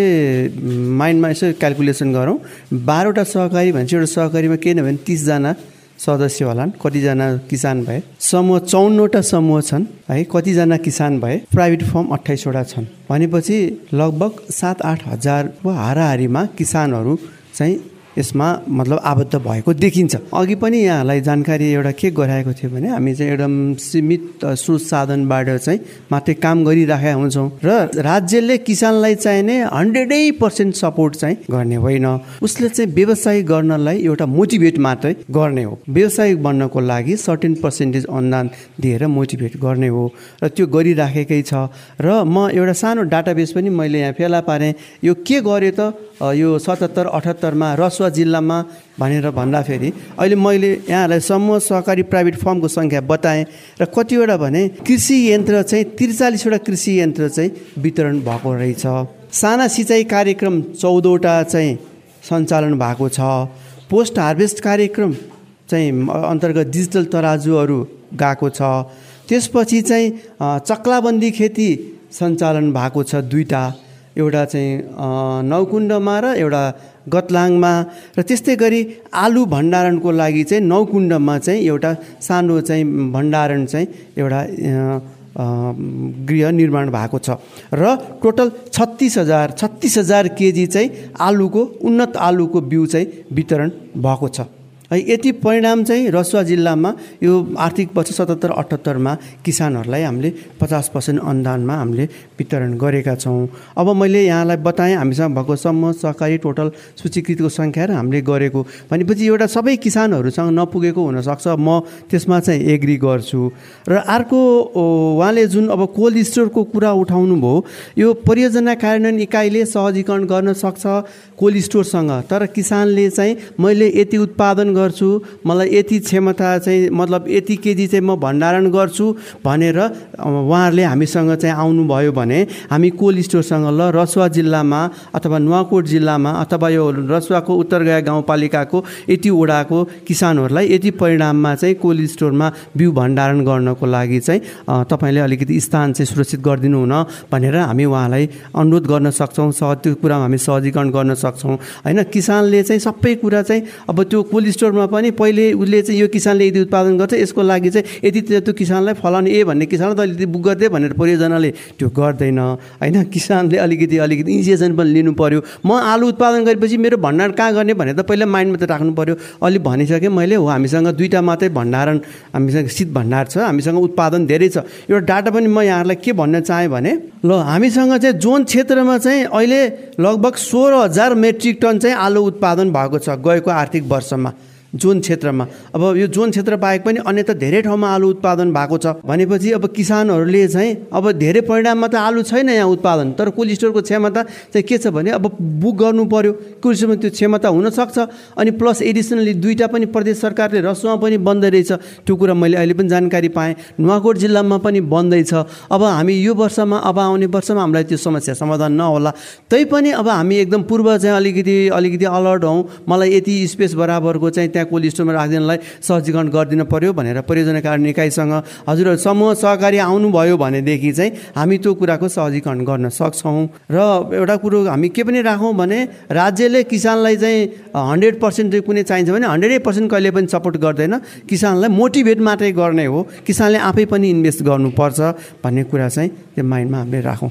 माइन्डमा यसो क्यालकुलेसन गरौँ। बाह्रवटा सहकारी भनेपछि एउटा सहकारीमा केही नभए तिसजना सदस्य होलान् कतिजना किसान भए। समूह चौन्नवटा समूह छन् है कतिजना किसान भए। प्राइभेट फर्म अठाइसवटा छन्। भनेपछि लगभग सात आठ हजारको हाराहारीमा किसानहरू चाहिँ यसमा मतलब आबद्ध भएको देखिन्छ। अघि पनि यहाँलाई जानकारी एउटा के गराएको थियो भने हामी चाहिँ एकदम सीमित स्रोत साधनबाट चाहिँ मात्रै काम गरिराखेका हुन्छौँ र राज्यले किसानलाई चाहिने हन्ड्रेडै पर्सेन्ट सपोर्ट चाहिँ गर्ने होइन। उसले चाहिँ व्यवसाय गर्नलाई एउटा मोटिभेट मात्रै गर्ने हो। व्यवसाय बन्नको लागि सर्टेन पर्सेन्टेज अनुदान दिएर मोटिभेट गर्ने हो र त्यो गरिराखेकै छ। र म एउटा सानो डाटाबेस पनि मैले यहाँ फेला पारेँ। यो के गर्यो त? यो सतहत्तर अठहत्तरमा रसुवा जिल्लामा भनेर भन्दाखेरि अहिले मैले यहाँहरूलाई समूह सहकारी प्राइभेट फर्मको सङ्ख्या बताएँ र कतिवटा भने कृषि यन्त्र चाहिँ त्रिचालिसवटा कृषि यन्त्र चाहिँ वितरण भएको रहेछ। साना सिँचाइ कार्यक्रम चौधवटा चाहिँ सञ्चालन भएको छ। पोस्ट हार्भेस्ट कार्यक्रम चाहिँ अन्तर्गत डिजिटल तराजुहरू गएको छ। त्यसपछि चाहिँ चक्लाबन्दी खेती सञ्चालन भएको छ दुईवटा। एउटा चाहिँ नौकुण्डमा र एउटा गतलाङमा र त्यस्तै गरी आलु भण्डारणको लागि चाहिँ नौकुण्डमा चाहिँ एउटा सानो चाहिँ भण्डारण चाहिँ एउटा गृह निर्माण भएको छ। र टोटल छत्तिस हजार छत्तिस हजार केजी चाहिँ आलुको उन्नत आलुको बिउ चाहिँ वितरण भएको छ। है यति परिणाम चाहिँ रसुवा जिल्लामा यो आर्थिक वर्ष सतहत्तर अठहत्तरमा किसानहरूलाई हामीले पचास पर्सेन्ट अनुदानमा हामीले वितरण गरेका छौँ। अब मैले यहाँलाई बताएँ हामीसँग भएको सम्म सहकारी टोटल सूचीकृतको सङ्ख्या र हामीले गरेको भनेपछि एउटा सबै किसानहरूसँग नपुगेको हुनसक्छ। म त्यसमा चाहिँ एग्री गर्छु। र अर्को उहाँले जुन अब कोल्ड स्टोरको कुरा उठाउनु भयो यो परियोजना कार्यान्वयन इकाइले सहजीकरण गर्न सक्छ कोल्ड स्टोरसँग तर किसानले चाहिँ मैले यति उत्पादन गर्छु मलाई यति क्षमता चाहिँ मतलब यति केजी चाहिँ म भण्डारण गर्छु भनेर उहाँहरूले हामीसँग चाहिँ आउनुभयो भने हामी कोल्ड स्टोरसँग ल रसुवा जिल्लामा अथवा नुवाकोट जिल्लामा अथवा यो रसुवाको उत्तरगाया गाउँपालिकाको यति वडाको किसानहरूलाई यति परिणाममा चाहिँ कोल्ड स्टोरमा बिउ भण्डारण गर्नको लागि चाहिँ तपाईँले अलिकति स्थान चाहिँ सुरक्षित गरिदिनु हुन भनेर हामी उहाँलाई अनुरोध गर्न सक्छौँ सह त्यो कुरामा हामी सहजीकरण गर्न सक्छौँ। होइन किसानले चाहिँ सबै कुरा चाहिँ अब त्यो कोल्ड स्टोरमा पनि पहिले उसले चाहिँ यो किसानले यदि उत्पादन गर्छ यसको लागि चाहिँ यदि त्यो किसानलाई फलाउने ए भन्ने किसानलाई त अलिकति बुक गरिदिए भनेर परियोजनाले त्यो गर्दैन। होइन किसानले अलिकति अलिकति इन्जेक्सन पनि लिनु पऱ्यो म आलु उत्पादन गरेपछि मेरो भण्डारण कहाँ गर्ने भने त पहिला माइन्डमा त राख्नु पऱ्यो अलि भनिसकेँ मैले हो हामीसँग दुईवटा मात्रै भण्डारण हामीसँग शीत भण्डार छ हामीसँग उत्पादन धेरै छ। एउटा डाटा पनि म यहाँहरूलाई के भन्न चाहेँ भने ल हामीसँग चाहिँ जोन क्षेत्रमा चाहिँ अहिले लगभग सोह्र हजार मेट्रिक टन चाहिँ आलु उत्पादन भएको छ गएको आर्थिक वर्षमा। जोन क्षेत्रमा। अब यो जोन क्षेत्र बाहेक पनि अन्य त धेरै ठाउँमा आलु उत्पादन भएको छ। भनेपछि अब किसानहरूले चाहिँ अब धेरै परिणाममा त आलु छैन यहाँ उत्पादन। तर कोल्ड स्टोरको क्षमता चाहिँ के छ भने अब बुक गर्नु कोल्ड स्टोरमा त्यो क्षमता हुनसक्छ अनि प्लस एडिसनली दुईवटा पनि प्रदेश सरकारले रसुवा पनि बन्दै रहेछ। त्यो कुरा मैले अहिले पनि जानकारी पाएँ। नुवाकोट जिल्लामा पनि बन्दैछ अब हामी यो वर्षमा अब आउने वर्षमा हामीलाई त्यो समस्या समाधान नहोला। तैपनि अब हामी एकदम पूर्व चाहिँ अलिकति अलिकति अलर्ट हौँ। मलाई यति स्पेस बराबरको चाहिँ त्यहाँ कोल्ड स्टोरमा राखिदिनलाई सहजीकरण गरिदिनु पर्यो भनेर परियोजना कार्य निकायसँग हजुर समूह सहकारी आउनुभयो भनेदेखि चाहिँ हामी त्यो कुराको सहजीकरण गर्न सक्छौँ। र एउटा कुरो हामी के पनि राखौँ भने राज्यले किसानलाई चाहिँ हन्ड्रेड पर्सेन्ट कुनै चाहिन्छ भने हन्ड्रेड पर्सेन्ट कहिले पनि सपोर्ट गर्दैन। किसानलाई मोटिभेट मात्रै गर्ने हो। किसानले आफै पनि इन्भेस्ट गर्नुपर्छ भन्ने कुरा चाहिँ त्यो माइन्डमा हामीले राखौँ।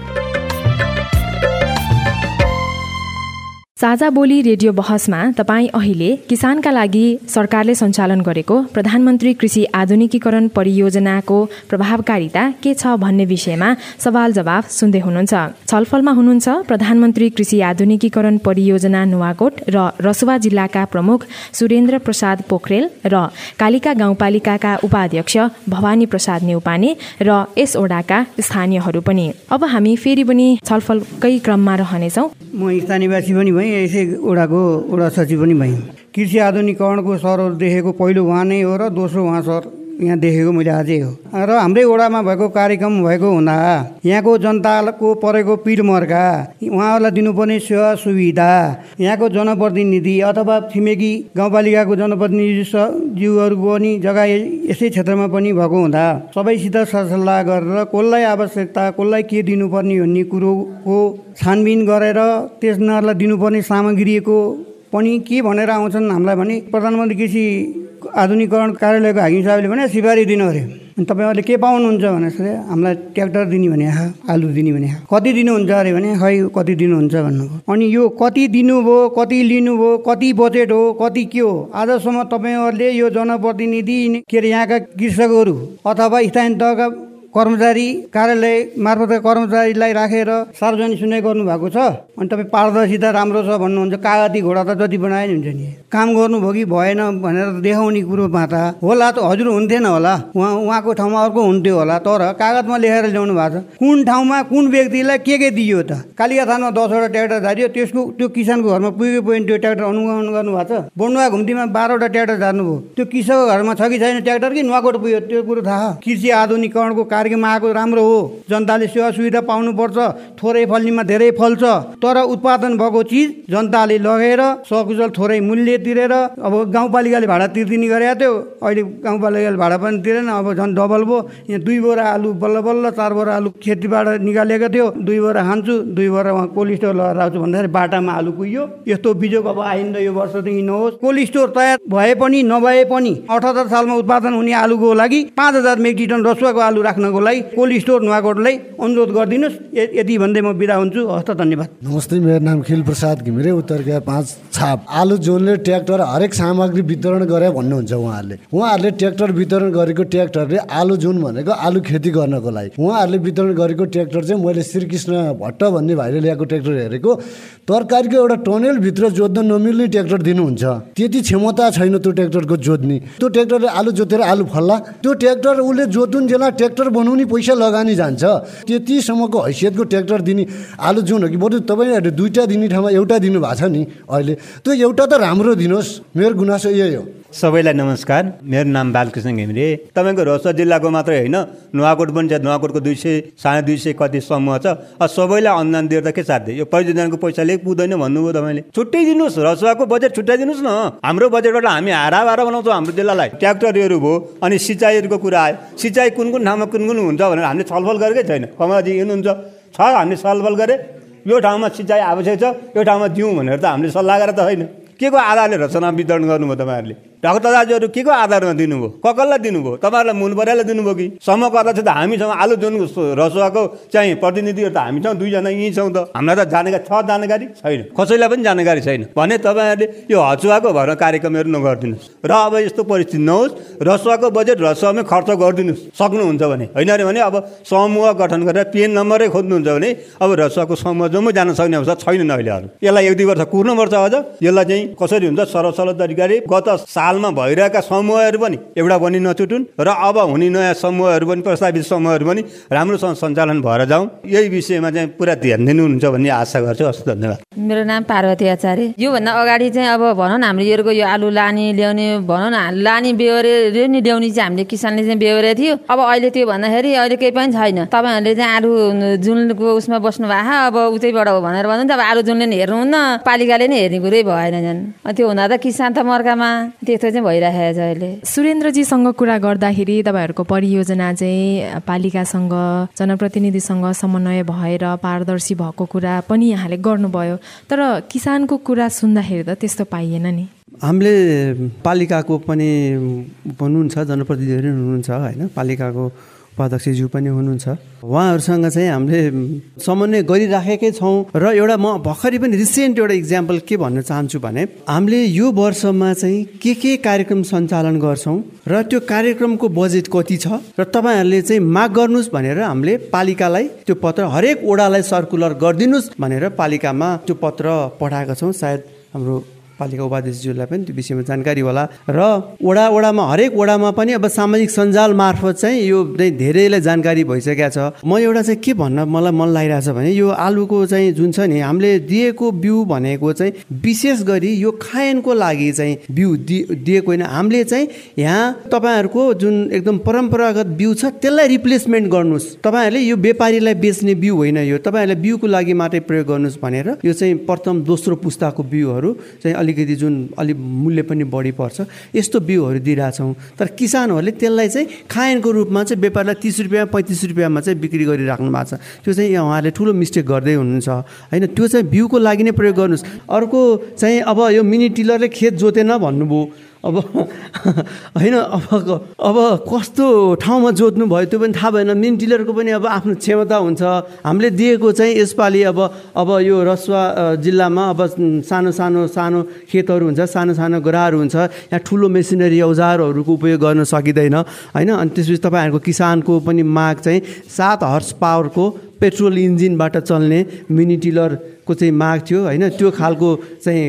साझा बोली रेडियो बहसमा तपाईँ अहिले किसानका लागि सरकारले सञ्चालन गरेको प्रधानमन्त्री कृषि आधुनिकीकरण परियोजनाको प्रभावकारिता के छ भन्ने विषयमा सवाल जवाफ सुन्दै हुनुहुन्छ। छलफलमा हुनुहुन्छ प्रधानमन्त्री कृषि आधुनिकीकरण परियोजना नुवाकोट र रसुवा जिल्लाका प्रमुख सुरेन्द्र प्रसाद पोखरेल र कालिका गाउँपालिकाका उपाध्यक्ष भवानी प्रसाद नेउपाने र यस ओडाका स्थानीयहरू पनि। अब हामी फेरि पनि छलफलकै क्रममा रहनेछौँ। म स्थानीयवासी पनि यसै वडाको वडा सचिव पनि भएँ कृषि आधुनिकरणको सरहरू देखेको पहिलो उहाँ नै हो र दोस्रो उहाँ सर। यहाँ देखेको मैले आजै हो। र हाम्रै वडामा भएको कार्यक्रम भएको हुँदा यहाँको जनताको परेको पिरमर्का उहाँहरूलाई दिनुपर्ने सेवा सुविधा यहाँको जनप्रतिनिधि अथवा छिमेकी गाउँपालिकाको जनप्रतिनिधि जीवहरूको पनि जग्गा यसै क्षेत्रमा पनि भएको हुँदा सबैसित सरसल्लाह गरेर कसलाई आवश्यकता कसलाई के दिनुपर्ने भन्ने कुरोको छानबिन गरेर त्यसलाई दिनुपर्ने सामग्रीको पनि के भनेर आउँछन् हामीलाई भने प्रधानमन्त्री कृषि आधुनिकरण कार्यालयको हाकिम साहबले भने सिफारी दिनु अरे। तपाईँहरूले के पाउनुहुन्छ भने हामीलाई ट्र्याक्टर दिने भने आलु दिने भने कति दिनुहुन्छ अरे? भने खै कति दिनुहुन्छ? भन्नुभयो। अनि यो कति दिनुभयो कति लिनुभयो कति बजेट हो कति के हो आजसम्म तपाईँहरूले यो जनप्रतिनिधि के अरे यहाँका कृषकहरू अथवा स्थानीय तहका कर्मचारी कार्यालय मार्फत कर्मचारीलाई राखेर सार्वजनिक सुनाइ गर्नुभएको छ। अनि तपाईँ पारदर्शिता राम्रो छ भन्नुहुन्छ कागती घोडा त जति बनाए नि हुन्छ नि। काम गर्नुभयो कि भएन भनेर देखाउने कुरोमा त होला त हजुर हुन्थेन होला। उहाँ उहाँको ठाउँमा अर्को हुन्थ्यो होला। तर कागजमा लेखेर ल्याउनु भएको छ। कुन ठाउँमा कुन व्यक्तिलाई के के दियो त? कालिका थानमा दसवटा ट्र्याक्टर झारियो। त्यसको त्यो किसानको घरमा पुगेको पुगेन त्यो ट्र्याक्टर अनुगमन गर्नुभएको छ। बन्डुवा घुम्तीमा बाह्रवटा ट्र्याक्टर झार्नुभयो। त्यो कृषकको घरमा छ कि छैन ट्र्याक्टर कि नुवाकोट पुग्यो? त्यो कुरो थाहा। कृषि आधुनिकरणको कार्यक्रम आएको राम्रो हो। जनताले सेवा सुविधा पाउनुपर्छ थोरै फल्नेमा धेरै फल्छ। तर उत्पादन भएको चिज जनताले लगेर सकुशल थोरै मूल्य तिरेर अब गाउँपालिकाले भाडा तिर्दिने गरेको थियो। अहिले गाउँपालिकाले भाडा पनि तिरेन अब झन् डबल भयो। यहाँ दुई बोरा आलु बल्ल बल्ल चार बोरा आलु खेतीबाट निकालेको थियो। दुई बोरा खान्छु दुई बोरा उहाँ कोल्ड स्टोर लगाएर राख्छु भन्दाखेरि बाटामा आलु कुहियो। यस्तो बिजोग अब आइन्दा यो वर्षदेखि नहोस्। कोल्ड स्टोर तयार भए पनि नभए पनि अठहत्तर सालमा उत्पादन हुने आलुको लागि पाँच हजार मेट्रिक टन रसुवाको आलु राख्नको लागि कोल्ड स्टोर नुवाकोटलाई अनुरोध गरिदिनुहोस्। यति भन्दै म बिदा हुन्छु। हस्त धन्यवाद। नमस्ते मेरो नाम खिल प्रसाद घिमिरे उत्तर गया पाँच छाप। आलु जोनले ट्र्याक्टर हरेक सामग्री वितरण गरे भन्नुहुन्छ उहाँहरूले। उहाँहरूले ट्र्याक्टर वितरण गरेको ट्र्याक्टरले आलु जुन भनेको आलु खेती गर्नको लागि। उहाँहरूले वितरण गरेको ट्र्याक्टर चाहिँ मैले श्रीकृष्ण भट्ट भन्ने भाइले ल्याएको ट्र्याक्टर हेरेको। तरकारीको एउटा टनेलभित्र जोत्न नमिल्ने ट्र्याक्टर दिनुहुन्छ। त्यति क्षमता छैन त्यो ट्र्याक्टरको जोत्ने। त्यो ट्र्याक्टरले आलु जोतेर आलु फल्ला। त्यो ट्र्याक्टर उसले जोतुन्जेला ट्र्याक्टर बनाउने पैसा लगानी जान्छ। त्यतिसम्मको हैसियतको ट्र्याक्टर दिने आलु जुन हो कि बरु तपाईँहरूले दुईवटा दिने ठाउँमा एउटा दिनुभएको छ नि अहिले। त्यो एउटा त राम्रो दिनुहोस् मेरो गुनासो यही हो। सबैलाई नमस्कार मेरो नाम बालकृष्ण घिमिरे। तपाईँको रोसुवा जिल्लाको मात्रै होइन नुवाकोट पनि छ नुवाकोटको दुई सय साढे दुई सय कति समूह छ। सबैलाई अनुदान दिएर त के साध्य? यो परियोजनाको पैसाले पुग्दैन भन्नुभयो तपाईँले। छुट्टै दिनुहोस् रसुवाको बजेट छुट्याइदिनुहोस् न। हाम्रो बजेटबाट हामी हारा हारा बनाउँछौँ हाम्रो जिल्लालाई। ट्र्याक्टरहरू भयो अनि सिँचाइहरूको कुरा आयो। सिँचाइ कुन कुन ठाउँमा कुन कुन हुन्छ भनेर हामीले छलफल गरेकै छैन। कमलाजी हुनुहुन्छ छ हामीले छलफल गरे यो ठाउँमा सिँचाइ आवश्यक छ यो ठाउँमा दिउँ भनेर त हामीले सल्लाह गरेर त होइन। के को आधारले रचना वितरण गर्नुभयो तपाईँहरूले? डाक्टर दाजुहरू के को आधारमा दिनुभयो? ककललाई दिनुभयो? तपाईँहरूलाई मूल पराले दिनुभयो कि? समूहको अध्यक्ष त हामीसँग आलु जुन रसुवाको चाहिँ प्रतिनिधिहरू त हामीसँग दुईजना यहीँ छौँ त। हामीलाई त जानकारी छ जानकारी छैन। कसैलाई पनि जानकारी छैन। भने तपाईँहरूले यो हचुवाको भएर कार्यक्रमहरू नगरिदिनुहोस्। र अब यस्तो परिस्थिति नहोस्। रसुवाको बजेट रसुवामै खर्च गरिदिनुहोस्। सक्नुहुन्छ भने। होइन अरे भने अब समूह गठन गरेर पेन नम्बरै खोज्नुहुन्छ भने अब रसुवाको समूह जम्मै जान सक्ने अवस्था छैनन् अहिले यसलाई एक दुई वर्ष कुर्नुपर्छ अझ। यसलाई चाहिँ कसरी हुन्छ? सरल तरिकाले गत साल हालमा भइरहेका समूहहरू पनि एउटा पनि नछुटुन् र अब हुने नयाँ समूहहरू पनि प्रस्तावित समूहहरू पनि राम्रोसँग सञ्चालन भएर जाउँ। यही विषयमा चाहिँ पुरा ध्यान दिनुहुन्छ भन्ने आशा गर्छु। हस् धन्यवाद। मेरो नाम पार्वती आचार्य। योभन्दा अगाडि चाहिँ अब भनौँ न हाम्रो योको यो आलु लाने ल्याउने भनौँ न लाने बेहोरे नि ल्याउने चाहिँ हामीले किसानले चाहिँ बेहोरे थियो। अब अहिले त्यो भन्दाखेरि अहिले केही पनि छैन। तपाईँहरूले चाहिँ आलु जुनको उसमा बस्नु भएको अब उतैबाट हो भनेर भन्नु अब आलु जुनले हेर्नुहुन्न पालिकाले नै हेर्ने कुरै भएन झन्। त्यो हुँदा त किसान त मर्कामा। त्यस्तो चाहिँ भइरहेको छ अहिले। सुरेन्द्रजीसँग कुरा गर्दाखेरि तपाईँहरूको परियोजना चाहिँ पालिकासँग जनप्रतिनिधिसँग समन्वय भएर पारदर्शी भएको कुरा पनि यहाँले गर्नुभयो। तर किसानको कुरा सुन्दाखेरि त त्यस्तो पाइएन नि। हामीले पालिकाको पनि हुनुहुन्छ जनप्रतिनिधिहरू हुनुहुन्छ होइन? पालिकाको उपाध्यक्षज्यू पनि हुनुहुन्छ। उहाँहरूसँग चाहिँ हामीले समन्वय गरिराखेकै छौँ र एउटा म भर्खरै पनि रिसेन्ट एउटा इक्जाम्पल के भन्न चाहन्छु भने हामीले यो वर्षमा चाहिँ के के कार्यक्रम सञ्चालन गर्छौँ र त्यो कार्यक्रमको बजेट कति छ र तपाईँहरूले चाहिँ माग गर्नुहोस् भनेर हामीले पालिकालाई त्यो पत्र हरेक ओडालाई सर्कुलर गरिदिनुहोस् भनेर पालिकामा त्यो पत्र पठाएका छौँ। सायद हाम्रो पालिका उपाध्यक्षज्यूलाई पनि त्यो विषयमा जानकारी होला। र वडा वडामा हरेक वडामा पनि अब सामाजिक सञ्जाल मार्फत चाहिँ यो चाहिँ धेरैलाई जानकारी भइसकेको छ। म एउटा चाहिँ के भन्न मलाई मन लागिरहेको छ भने यो आलुको चाहिँ जुन छ नि हामीले दिएको बिउ भनेको चाहिँ विशेष गरी यो खायनको लागि चाहिँ बिउ दिएको होइन। हामीले चाहिँ यहाँ तपाईँहरूको जुन एकदम परम्परागत बिउ छ त्यसलाई रिप्लेसमेन्ट गर्नुहोस्। तपाईँहरूले यो व्यापारीलाई बेच्ने बिउ होइन यो। तपाईँहरूले बिउको लागि मात्रै प्रयोग गर्नुहोस् भनेर यो चाहिँ प्रथम दोस्रो पुस्ताको बिउहरू चाहिँ अलिक अलिकति जुन अलिक मूल्य पनि बढी पर्छ। यस्तो बिउहरू दिइरहेछौँ। तर किसानहरूले त्यसलाई चाहिँ खायनको रूपमा चाहिँ व्यापारलाई तिस रुपियाँ पैँतिस रुपियाँमा चाहिँ बिक्री गरिराख्नु भएको छ। त्यो चाहिँ उहाँहरूले ठुलो मिस्टेक गर्दै हुनुहुन्छ। होइन त्यो चाहिँ बिउको लागि नै प्रयोग गर्नुहोस्। अर्को चाहिँ अब यो मिनी टिलरले खेत जोतेन भन्नुभयो। अब (laughs) होइन अब अब कस्तो ठाउँमा जोत्नु भयो त्यो पनि थाहा भएन। मिन टिलरको पनि अब आफ्नो क्षमता हुन्छ। हामीले दिएको चाहिँ यसपालि अब अब यो रसुवा जिल्लामा अब सानो सानो सानो खेतहरू हुन्छ सानो सानो ग्राहरू हुन्छ। यहाँ ठुलो मेसिनरी औजारहरूको उपयोग गर्न सकिँदैन। होइन अनि त्यसपछि तपाईँहरूको किसानको पनि माग चाहिँ सात हर्स पावरको पेट्रोल इन्जिनबाट चल्ने मिनी टिलरको चाहिँ माग थियो। होइन त्यो खालको चाहिँ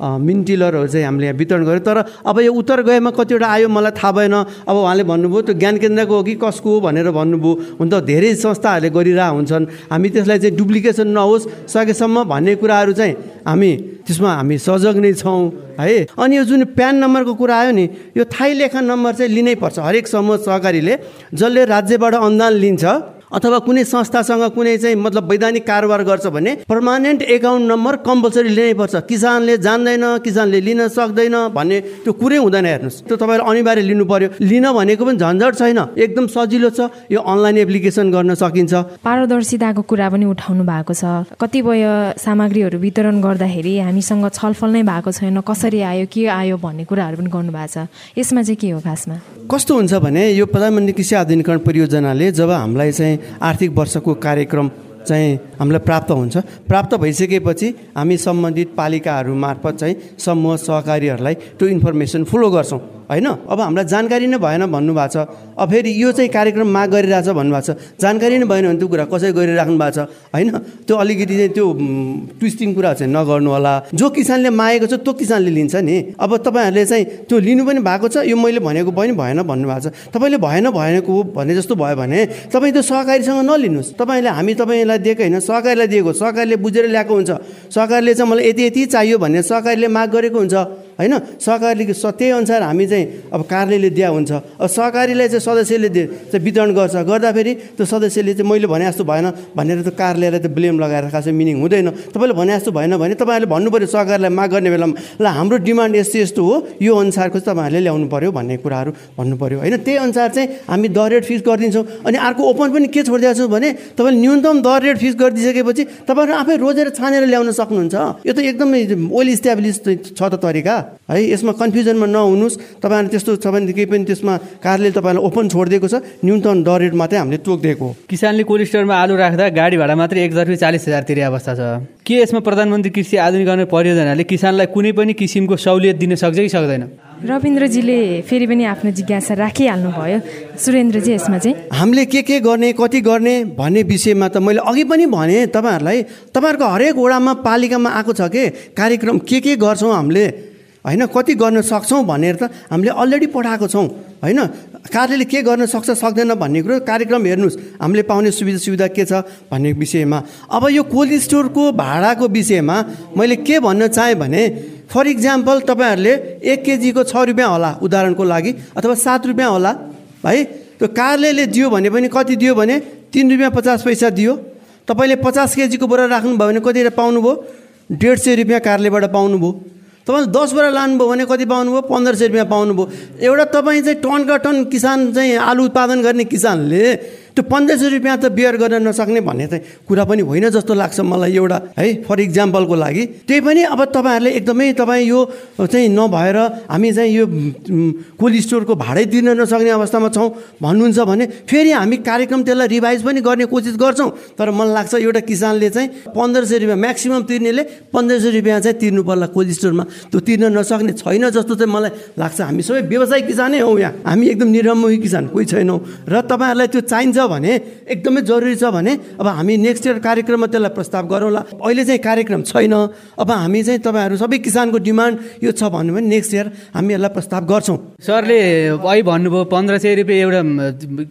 मिन टिलरहरू चाहिँ हामीले यहाँ वितरण गऱ्यौँ तर अब यो उत्तर गएमा कतिवटा आयो मलाई थाहा भएन। अब उहाँले भन्नुभयो त्यो ज्ञान केन्द्रको हो कि कसको हो? भनेर भन्नुभयो। हुन त धेरै संस्थाहरूले गरिरहेको हुन्छन्। हामी त्यसलाई चाहिँ डुप्लिकेसन नहोस्। सकेसम्म भन्ने कुराहरू चाहिँ हामी त्यसमा हामी सजग नै छौँ है। अनि यो जुन प्यान नम्बरको कुरा आयो नि यो थाई लेखा नम्बर चाहिँ लिनै पर्छ। हरेक समूह सहकारीले जसले राज्यबाट अनुदान लिन्छ अथवा कुनै संस्थासँग कुनै चाहिँ मतलब वैधानिक कारोबार गर्छ भने पर्मानेन्ट एकाउन्ट नम्बर कम्पलसरी लिनै पर्छ किसानले जान्दैन किसानले लिन सक्दैन भन्ने त्यो कुरै हुँदैन हेर्नुहोस्। त्यो तपाईँले अनिवार्य लिनु पर्यो लिन भनेको पनि झन्झट छैन। एकदम सजिलो छ। यो अनलाइन एप्लिकेसन गर्न सकिन्छ। पारदर्शिताको कुरा पनि उठाउनु भएको छ। कतिपय सामग्रीहरू वितरण गर्दाखेरि हामीसँग छलफल नै भएको छैन। कसरी आयो के आयो भन्ने कुराहरू पनि गर्नुभएको छ। यसमा चाहिँ के हो खासमा? कस्तो हुन्छ भने यो प्रधानमन्त्री कृषि आधुनिकरण परियोजनाले जब हामीलाई चाहिँ आर्थिक वर्षको कार्यक्रम चाहिँ हामीलाई प्राप्त हुन्छ। प्राप्त भइसकेपछि हामी सम्बन्धित पालिकाहरू मार्फत चाहिँ समूह सहकारीहरूलाई त्यो इन्फर्मेसन फ्लो गर्छौँ। होइन? अब हामीलाई जानकारी नै भएन भन्नुभएको छ। अब फेरि यो चाहिँ कार्यक्रम माग गरिरहेछ भन्नुभएको छ। जानकारी नै भएन भने त्यो कुरा कसै गरिराख्नु भएको छ? होइन? त्यो अलिकति चाहिँ त्यो ट्विस्टिङ कुरा चाहिँ नगर्नु होला। जो किसानले मागेको छ त्यो किसानले लिन्छ नि। अब तपाईँहरूले चाहिँ त्यो लिनु पनि भएको छ यो मैले भनेको पनि भएन भन्नुभएको छ। तपाईँले भएन भनेको भने जस्तो भयो भने तपाईँ त्यो सहकारीसँग नलिनुहोस्। तपाईँले हामी तपाईँलाई दिएको होइन? सहकारीलाई दिएको सहकारीले बुझेर ल्याएको हुन्छ। सहकारीले चाहिँ मलाई यति यति चाहियो भने सहकारीले माग गरेको हुन्छ। होइन? सहकारीले त्यही अनुसार हामी चाहिँ अब कार्यालयले दिया हुन्छ। अब सहकारीलाई चाहिँ सदस्यले चाहिँ वितरण गर्छ। गर्दाखेरि त्यो सदस्यले चाहिँ मैले भने जस्तो भएन भनेर त्यो कार्यालयलाई त ब्लेम लगाएर खासै मिनिङ हुँदैन। तपाईँले भने जस्तो भएन भने तपाईँहरूले भन्नु पऱ्यो सहकारीलाई माग गर्ने बेलामा ल हाम्रो डिमान्ड यस्तो यस्तो हो यो अनुसारको चाहिँ तपाईँहरूले ल्याउनु पऱ्यो भन्ने कुराहरू भन्नु पऱ्यो होइन? त्यही अनुसार चाहिँ हामी दर रेट फिक्स गरिदिन्छौँ। अनि अर्को ओपन पनि के छोडिदिएको छु भने तपाईँले न्यूनतम दर रेट फिक्स गरिदिइसकेपछि तपाईँहरू आफै रोजेर छानेर ल्याउन सक्नुहुन्छ। यो त एकदमै वेल इस्ट्याब्लिस छ त तरिका। है? यसमा कन्फ्युजनमा नहुनुहोस्। तपाईँहरूले त्यस्तो छ भने केही पनि त्यसमा कार्यालय तपाईँलाई ओपन छोडिदिएको छ। न्यूनतम दर रेट मात्रै हामीले तोकिदिएको। हो किसानले कोल्ड स्टोरमा आलु राख्दा गाडी भाडा मात्रै एक तर्फी चालिस हजार तिरे अवस्था छ। के यसमा प्रधानमन्त्री कृषि आधुनिकरण परियोजनाले किसानलाई कुनै पनि किसिमको सहुलियत दिन सक्छ कि सक्दैन? रविन्द्रजीले फेरि पनि आफ्नो जिज्ञासा राखिहाल्नु भयो सुरेन्द्रजी यसमा चाहिँ हामीले के के गर्ने कति गर्ने भन्ने विषयमा त मैले अघि पनि भने तपाईँहरूलाई तपाईँहरूको हरेक वडामा पालिकामा आएको छ कि? कार्यक्रम के के गर्छौँ हामीले? होइन कति गर्न सक्छौँ भनेर त हामीले अलरेडी पठाएको छौँ। होइन? कार्यालयले के गर्न सक्छ सक्दैन भन्ने कुरो कार्यक्रम हेर्नुहोस्। हामीले पाउने सुविधा सुविधा के छ भन्ने विषयमा। अब यो कोल्ड स्टोरको भाडाको विषयमा मैले के भन्न चाहेँ भने फर इक्जाम्पल तपाईँहरूले एक केजीको छ रुपियाँ होला उदाहरणको लागि अथवा सात रुपियाँ होला है? त्यो कार्यालयले दियो भने पनि कति दियो भने तिन रुपियाँ पचास पैसा दियो। तपाईँले पचास केजीको बोरा राख्नुभयो भने कति पाउनुभयो? डेढ सय रुपियाँ कार्यालयबाट पाउनुभयो। तपाईँले दस बोरा लानुभयो भने कति पाउनुभयो? पन्ध्र सय रुपियाँ पाउनुभयो। एउटा तपाईँ चाहिँ टनका टन किसान चाहिँ आलु उत्पादन गर्ने किसानले त्यो पन्ध्र सय रुपियाँ त बियर गर्न नसक्ने भन्ने चाहिँ कुरा पनि होइन जस्तो लाग्छ मलाई एउटा है फर इक्जाम्पलको लागि। त्यही पनि अब तपाईँहरूले एकदमै तपाईँ यो चाहिँ नभएर हामी चाहिँ यो कोल्ड स्टोरको भाडै तिर्न नसक्ने अवस्थामा छौँ भन्नुहुन्छ भने फेरि हामी कार्यक्रम त्यसलाई रिभाइज पनि गर्ने कोसिस गर्छौँ। तर मलाई लाग्छ एउटा किसानले चाहिँ पन्ध्र सय रुपियाँ म्याक्सिमम् तिर्नेले पन्ध्र सय रुपियाँ चाहिँ तिर्नु पर्ला कोल्ड स्टोरमा। त्यो तिर्न नसक्ने छैन जस्तो चाहिँ मलाई लाग्छ। हामी सबै व्यवसायिक किसानै हौँ यहाँ। हामी एकदम निरम्मुखी किसान कोही छैनौँ। र तपाईँहरूलाई त्यो चाहिन्छ भने एकदमै जरुरी छ भने अब हामी नेक्स्ट इयर कार्यक्रममा त्यसलाई प्रस्ताव गरौँला अहिले चाहिँ कार्यक्रम छैन। अब हामी चाहिँ तपाईँहरू सबै किसानको डिमान्ड यो छ भन्नु भने नेक्स्ट इयर हामी यसलाई प्रस्ताव गर्छौँ। सरले अहिले भन्नुभयो पन्ध्र सय रुपियाँ एउटा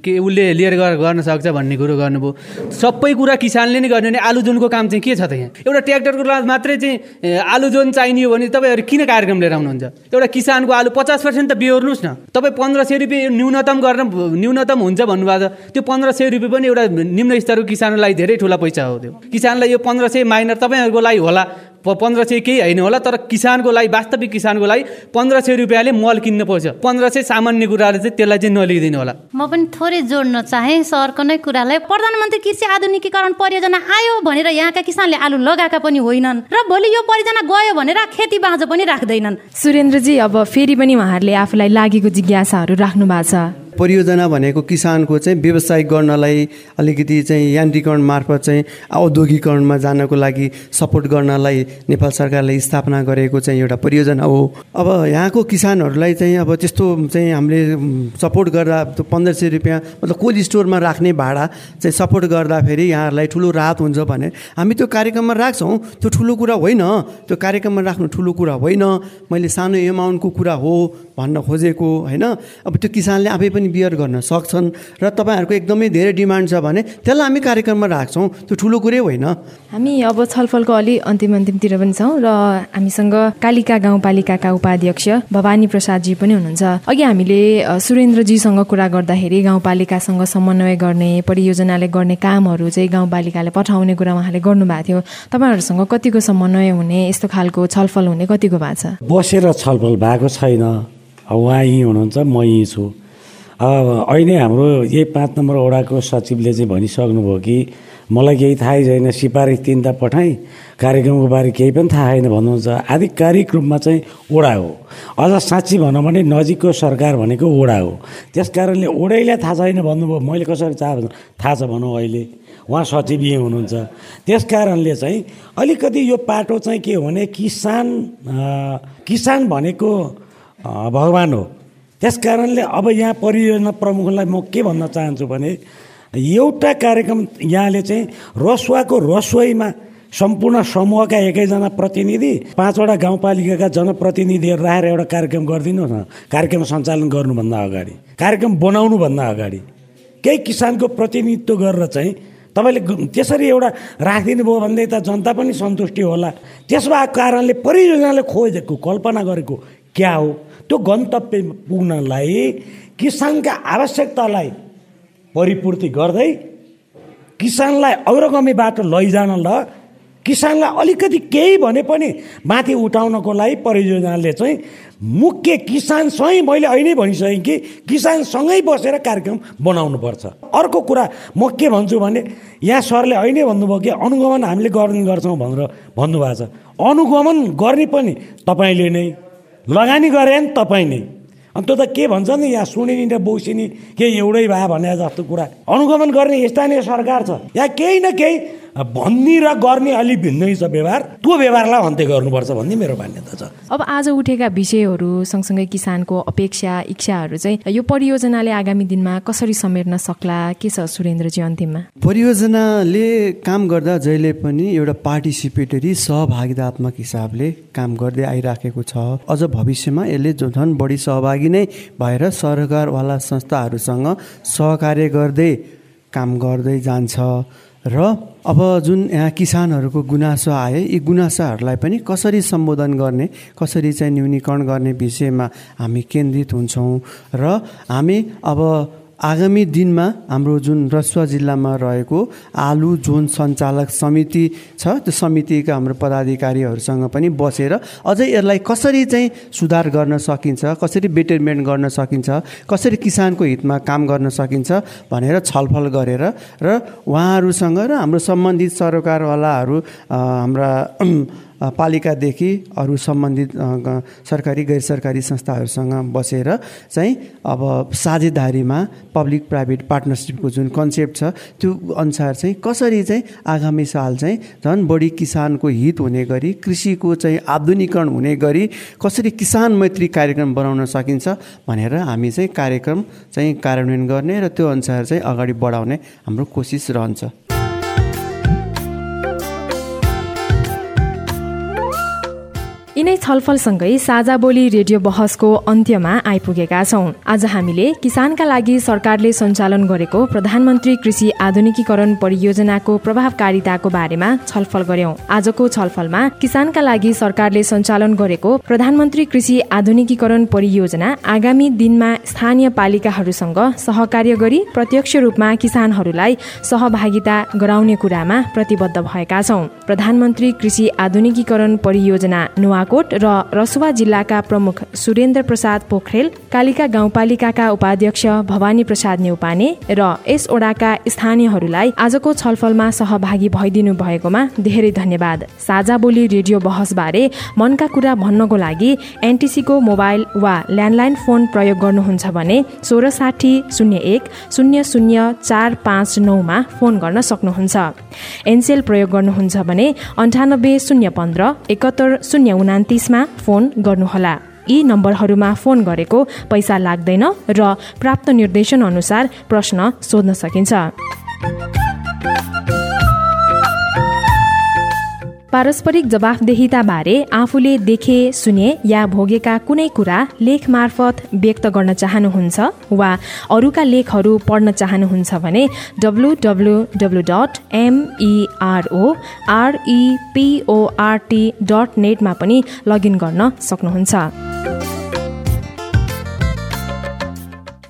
के उसले लिएर गर्न सक्छ भन्ने कुरो गर्नुभयो। सबै कुरा किसानले नै गर्ने आलु जोनको काम चाहिँ के छ त यहाँ? एउटा ट्र्याक्टरको लाभ मात्रै चाहिँ आलु जोन चाहिने हो भने तपाईँहरू किन कार्यक्रम लिएर आउनुहुन्छ? एउटा किसानको आलु पचास पर्सेन्ट त बिहोर्नुहोस् न। तपाईँ पन्ध्र सय रुपियाँ न्यूनतम गर्न न्यूनतम हुन्छ भन्नुभएको त्यो पन्ध्र पन्ध्र सय रुपियाँ पनि एउटा निम्न स्तरको किसानलाई धेरै ठुला पैसा हो त्यो। किसानलाई यो पन्ध्र सय माइनर तपाईँहरूको लागि होला। पन्ध्र सय केही होइन होला तर किसानको लागि वास्तविक किसानको लागि पन्ध्र सय रुपियाँले मल किन्न पर्छ। पन्ध्र सय सामान्य कुराले चाहिँ त्यसलाई चाहिँ नलिदिनु होला। म पनि थोरै जोड्न चाहेँ सरको नै कुरालाई। प्रधानमन्त्री कृषि आधुनिकीकरण परियोजना आयो भनेर यहाँका किसानले आलु लगाएका पनि होइनन् र भोलि यो परियोजना गयो भनेर खेती बाँझो पनि राख्दैनन्। सुरेन्द्रजी अब फेरि पनि उहाँहरूले आफूलाई लागेको जिज्ञासाहरू राख्नु भएको छ। परियोजना भनेको किसानको चाहिँ व्यवसायिक गर्नलाई अलिकति चाहिँ यान्त्रिकरण मार्फत चाहिँ औद्योगिकरणमा जानको लागि सपोर्ट गर्नलाई नेपाल सरकारले स्थापना गरेको चाहिँ एउटा परियोजना हो। अब यहाँको किसानहरूलाई चाहिँ अब त्यस्तो चाहिँ हामीले सपोर्ट गर्दा पन्ध्र सय रुपियाँ मतलब कोल्ड स्टोरमा राख्ने भाडा चाहिँ सपोर्ट गर्दाखेरि यहाँहरूलाई ठुलो राहत हुन्छ भने हामी त्यो कार्यक्रममा राख्छौँ। त्यो ठुलो कुरा होइन। त्यो कार्यक्रममा राख्नु ठुलो कुरा होइन। मैले सानो एमाउन्टको कुरा हो भन्न खोजेको होइन। अब त्यो किसानले आफै पनि बियर गर्न सक्छन् र तपाईँहरूको एकदमै धेरै डिमान्ड छ भने त्यसलाई हामी कार्यक्रममा राख्छौँ। त्यो ठुलो कुरै होइन। हामी अब छलफलको अलि अन्तिम अन्तिमतिर पनि छौँ र हामीसँग कालिका गाउँपालिकाका उपाध्यक्ष भवानी प्रसादजी पनि हुनुहुन्छ। अघि हामीले सुरेन्द्रजीसँग कुरा गर्दाखेरि गाउँपालिकासँग समन्वय गर्ने परियोजनाले गर्ने कामहरू चाहिँ गाउँपालिकाले पठाउने कुरा उहाँले गर्नुभएको थियो। तपाईँहरूसँग कतिको समन्वय हुने यस्तो खालको छलफल हुने कतिको भएको छ? बसेर छलफल भएको छैन। उहाँ यहीँ हुनुहुन्छ म यहीँ छु। अहिले हाम्रो यही पाँच नम्बर वडाको सचिवले चाहिँ भनिसक्नुभयो कि मलाई केही थाहै छैन सिफारिस तिनवटा पठाएँ कार्यक्रमको बारे केही पनि थाहा छैन भन्नुहुन्छ। आधिकारिक रूपमा चाहिँ ओडा हो। अझ साँच्ची भनौँ भने नजिकको सरकार भनेको ओडा हो। त्यस कारणले ओडैलाई थाहा छैन भन्नुभयो। मैले कसरी थाहा थाहा छ भनौँ अहिले। उहाँ सचिव यहीँ हुनुहुन्छ। त्यस कारणले चाहिँ अलिकति यो पाटो चाहिँ के हो भने किसान किसान भनेको भगवान् हो। त्यस कारणले अब यहाँ परियोजना प्रमुखलाई म के भन्न चाहन्छु भने एउटा कार्यक्रम यहाँले चाहिँ रसुवाको रसोईमा सम्पूर्ण समूहका एकैजना प्रतिनिधि पाँचवटा गाउँपालिकाका जनप्रतिनिधिहरू राखेर एउटा कार्यक्रम गरिदिनुहोस् न। कार्यक्रम सञ्चालन गर्नुभन्दा अगाडि कार्यक्रम बनाउनुभन्दा अगाडि। केही किसानको प्रतिनिधित्व गरेर चाहिँ तपाईँले त्यसरी एउटा राखिदिनु भयो भने त जनता पनि सन्तुष्टि होला। त्यस भएको कारणले परियोजनाले खोजेको कल्पना गरेको क्या हो? त्यो गन्तव्य पुग्नलाई किसानका आवश्यकतालाई परिपूर्ति गर्दै किसानलाई अग्रगामी बाटो लैजानलाई किसानलाई अलिकति केही भने पनि माथि उठाउनको लागि परियोजनाले चाहिँ मुख्य किसानसँगै मैले अहिले भनिसकेँ कि किसानसँगै बसेर कार्यक्रम बनाउनुपर्छ। अर्को कुरा म के भन्छु भने यहाँ सरले अहिले भन्नुभयो कि अनुगमन हामीले गर्ने गर्छौँ भनेर भन्नुभएको छ। अनुगमन गर्ने पनि तपाईँले नै लगानी गरे नि तपाईँ नै अनि त्यो त के भन्छ नि यहाँ सुनिनी र बौसिनी केही एउटै भए भने जस्तो कुरा। अनुगमन गर्ने स्थानीय सरकार छ। यहाँ केही न केही भन्ने र गर्ने अलिक भिन्नै छ व्यवहार। त्यो व्यवहारलाई अन्त्य गर्नुपर्छ भन्ने मेरो मान्यता छ। अब आज उठेका विषयहरू सँगसँगै किसानको अपेक्षा इच्छाहरू चाहिँ यो परियोजनाले आगामी दिनमा कसरी समेट्न सक्ला? के छ सुरेन्द्रजी अन्तिममा? परियोजनाले काम गर्दा जहिले पनि एउटा पार्टिसिपेटरी सहभागितात्मक हिसाबले काम गर्दै आइराखेको छ। अझ भविष्यमा यसले झन् बढी सहभागी नै भएर सरकारवाला संस्थाहरूसँग सहकार्य गर्दै काम गर्दै जान्छ। र अब जुन यहाँ किसानहरूको गुनासो आए यी गुनासाहरूलाई पनि कसरी सम्बोधन गर्ने कसरी चाहिँ न्यूनीकरण गर्ने विषयमा हामी केन्द्रित हुन्छौँ र हामी अब आगामी दिनमा हाम्रो जुन रसुवा जिल्लामा रहेको आलु जोन सञ्चालक समिति छ त्यो समितिका हाम्रो पदाधिकारीहरूसँग पनि बसेर अझै यसलाई कसरी चाहिँ सुधार गर्न सकिन्छ कसरी बेटरमेन्ट गर्न सकिन्छ कसरी किसानको हितमा काम गर्न सकिन्छ भनेर छलफल गरेर र उहाँहरूसँग र हाम्रो सम्बन्धित सरकारवालाहरू हाम्रा पालिकादेखि अरू सम्बन्धित सरकारी गैर सरकारी संस्थाहरूसँग बसेर चाहिँ अब साझेदारीमा पब्लिक प्राइभेट पार्टनरसिपको जुन कन्सेप्ट छ त्यो अनुसार चाहिँ कसरी चाहिँ आगामी साल चाहिँ झन् बढी किसानको हित हुने गरी कृषिको चाहिँ आधुनिकरण हुने गरी कसरी किसान मैत्री कार्यक्रम बनाउन सकिन्छ भनेर हामी चाहिँ कार्यक्रम चाहिँ कार्यान्वयन गर्ने र त्यो अनुसार चाहिँ अगाडि बढाउने हाम्रो कोसिस रहन्छ। यिनै छलफलसँगै साझा बोली रेडियो बहसको अन्त्यमा आइपुगेका छौँ। आज हामीले किसानका लागि सरकारले सञ्चालन गरेको प्रधानमन्त्री कृषि आधुनिकीकरण परियोजनाको प्रभावकारिताको बारेमा छलफल गर्यौं। आजको छलफलमा किसानका लागि सरकारले सञ्चालन गरेको प्रधानमन्त्री कृषि आधुनिकीकरण परियोजना आगामी दिनमा स्थानीय पालिकाहरूसँग सहकार्य गरी प्रत्यक्ष रूपमा किसानहरूलाई सहभागिता गराउने कुरामा प्रतिबद्ध भएका छौँ। प्रधानमन्त्री कृषि आधुनिकीकरण परियोजना नुवा नुवाकोट र रसुवा जिल्लाका प्रमुख सुरेन्द्र प्रसाद पोखरेल कालिका गाउँपालिकाका उपाध्यक्ष भवानी प्रसाद नेउपाने र यस ओडाका स्थानीयहरूलाई आजको छलफलमा सहभागी भइदिनु भएकोमा धेरै धन्यवाद। साझा बोली रेडियो बहसबारे मनका कुरा भन्नको लागि एनटिसीको मोबाइल वा ल्यान्डलाइन फोन प्रयोग गर्नुहुन्छ भने सोह्र साठी शून्य एक शून्य शून्य चार पाँच नौमा फोन गर्न सक्नुहुन्छ। एनसेल प्रयोग गर्नुहुन्छ भने अन्ठानब्बे शून्य पन्ध्र एकहत्तर शून्य उना उनातिसमा फोन गर्नुहोला। यी नम्बरहरूमा फोन गरेको पैसा लाग्दैन र प्राप्त निर्देशन अनुसार प्रश्न सोध्न सकिन्छ। पारस्परिक जवाफदेहिताबारे आफूले देखे सुने या भोगेका कुनै कुरा लेख मार्फत व्यक्त गर्न चाहनुहुन्छ वा अरूका लेखहरू पढ्न चाहनुहुन्छ भने W W W dot M E R O R E P O R T dot नेटमा पनि लगइन गर्न सक्नुहुन्छ।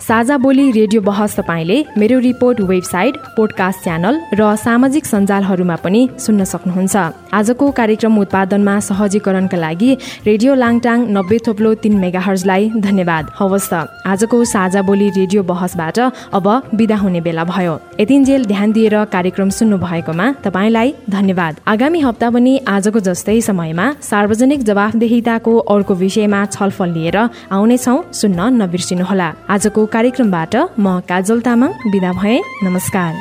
साझा बोली रेडियो बहस तपाईँले मेरो रिपोर्ट वेबसाइट पोडकास्ट च्यानल र सामाजिक सञ्जालहरूमा पनि सुन्न सक्नुहुन्छ। आजको कार्यक्रम उत्पादनमा सहजीकरणका लागि रेडियो लाङटाङ नब्बे थोप्लो तीन मेगाहर्जलाई धन्यवाद। हवस् त आजको साझा बोली रेडियो बहसबाट अब विदा हुने बेला भयो। यतिन्जेल ध्यान दिएर कार्यक्रम सुन्नु भएकोमा तपाईँलाई धन्यवाद। आगामी हप्ता पनि आजको जस्तै समयमा सार्वजनिक जवाफदेहिताको अर्को विषयमा छलफल लिएर आउनेछौ सुन्न नबिर्सिनुहोला। आजको कार्यक्रमबाट म काजल तामाङ बिदा भएँ। नमस्कार।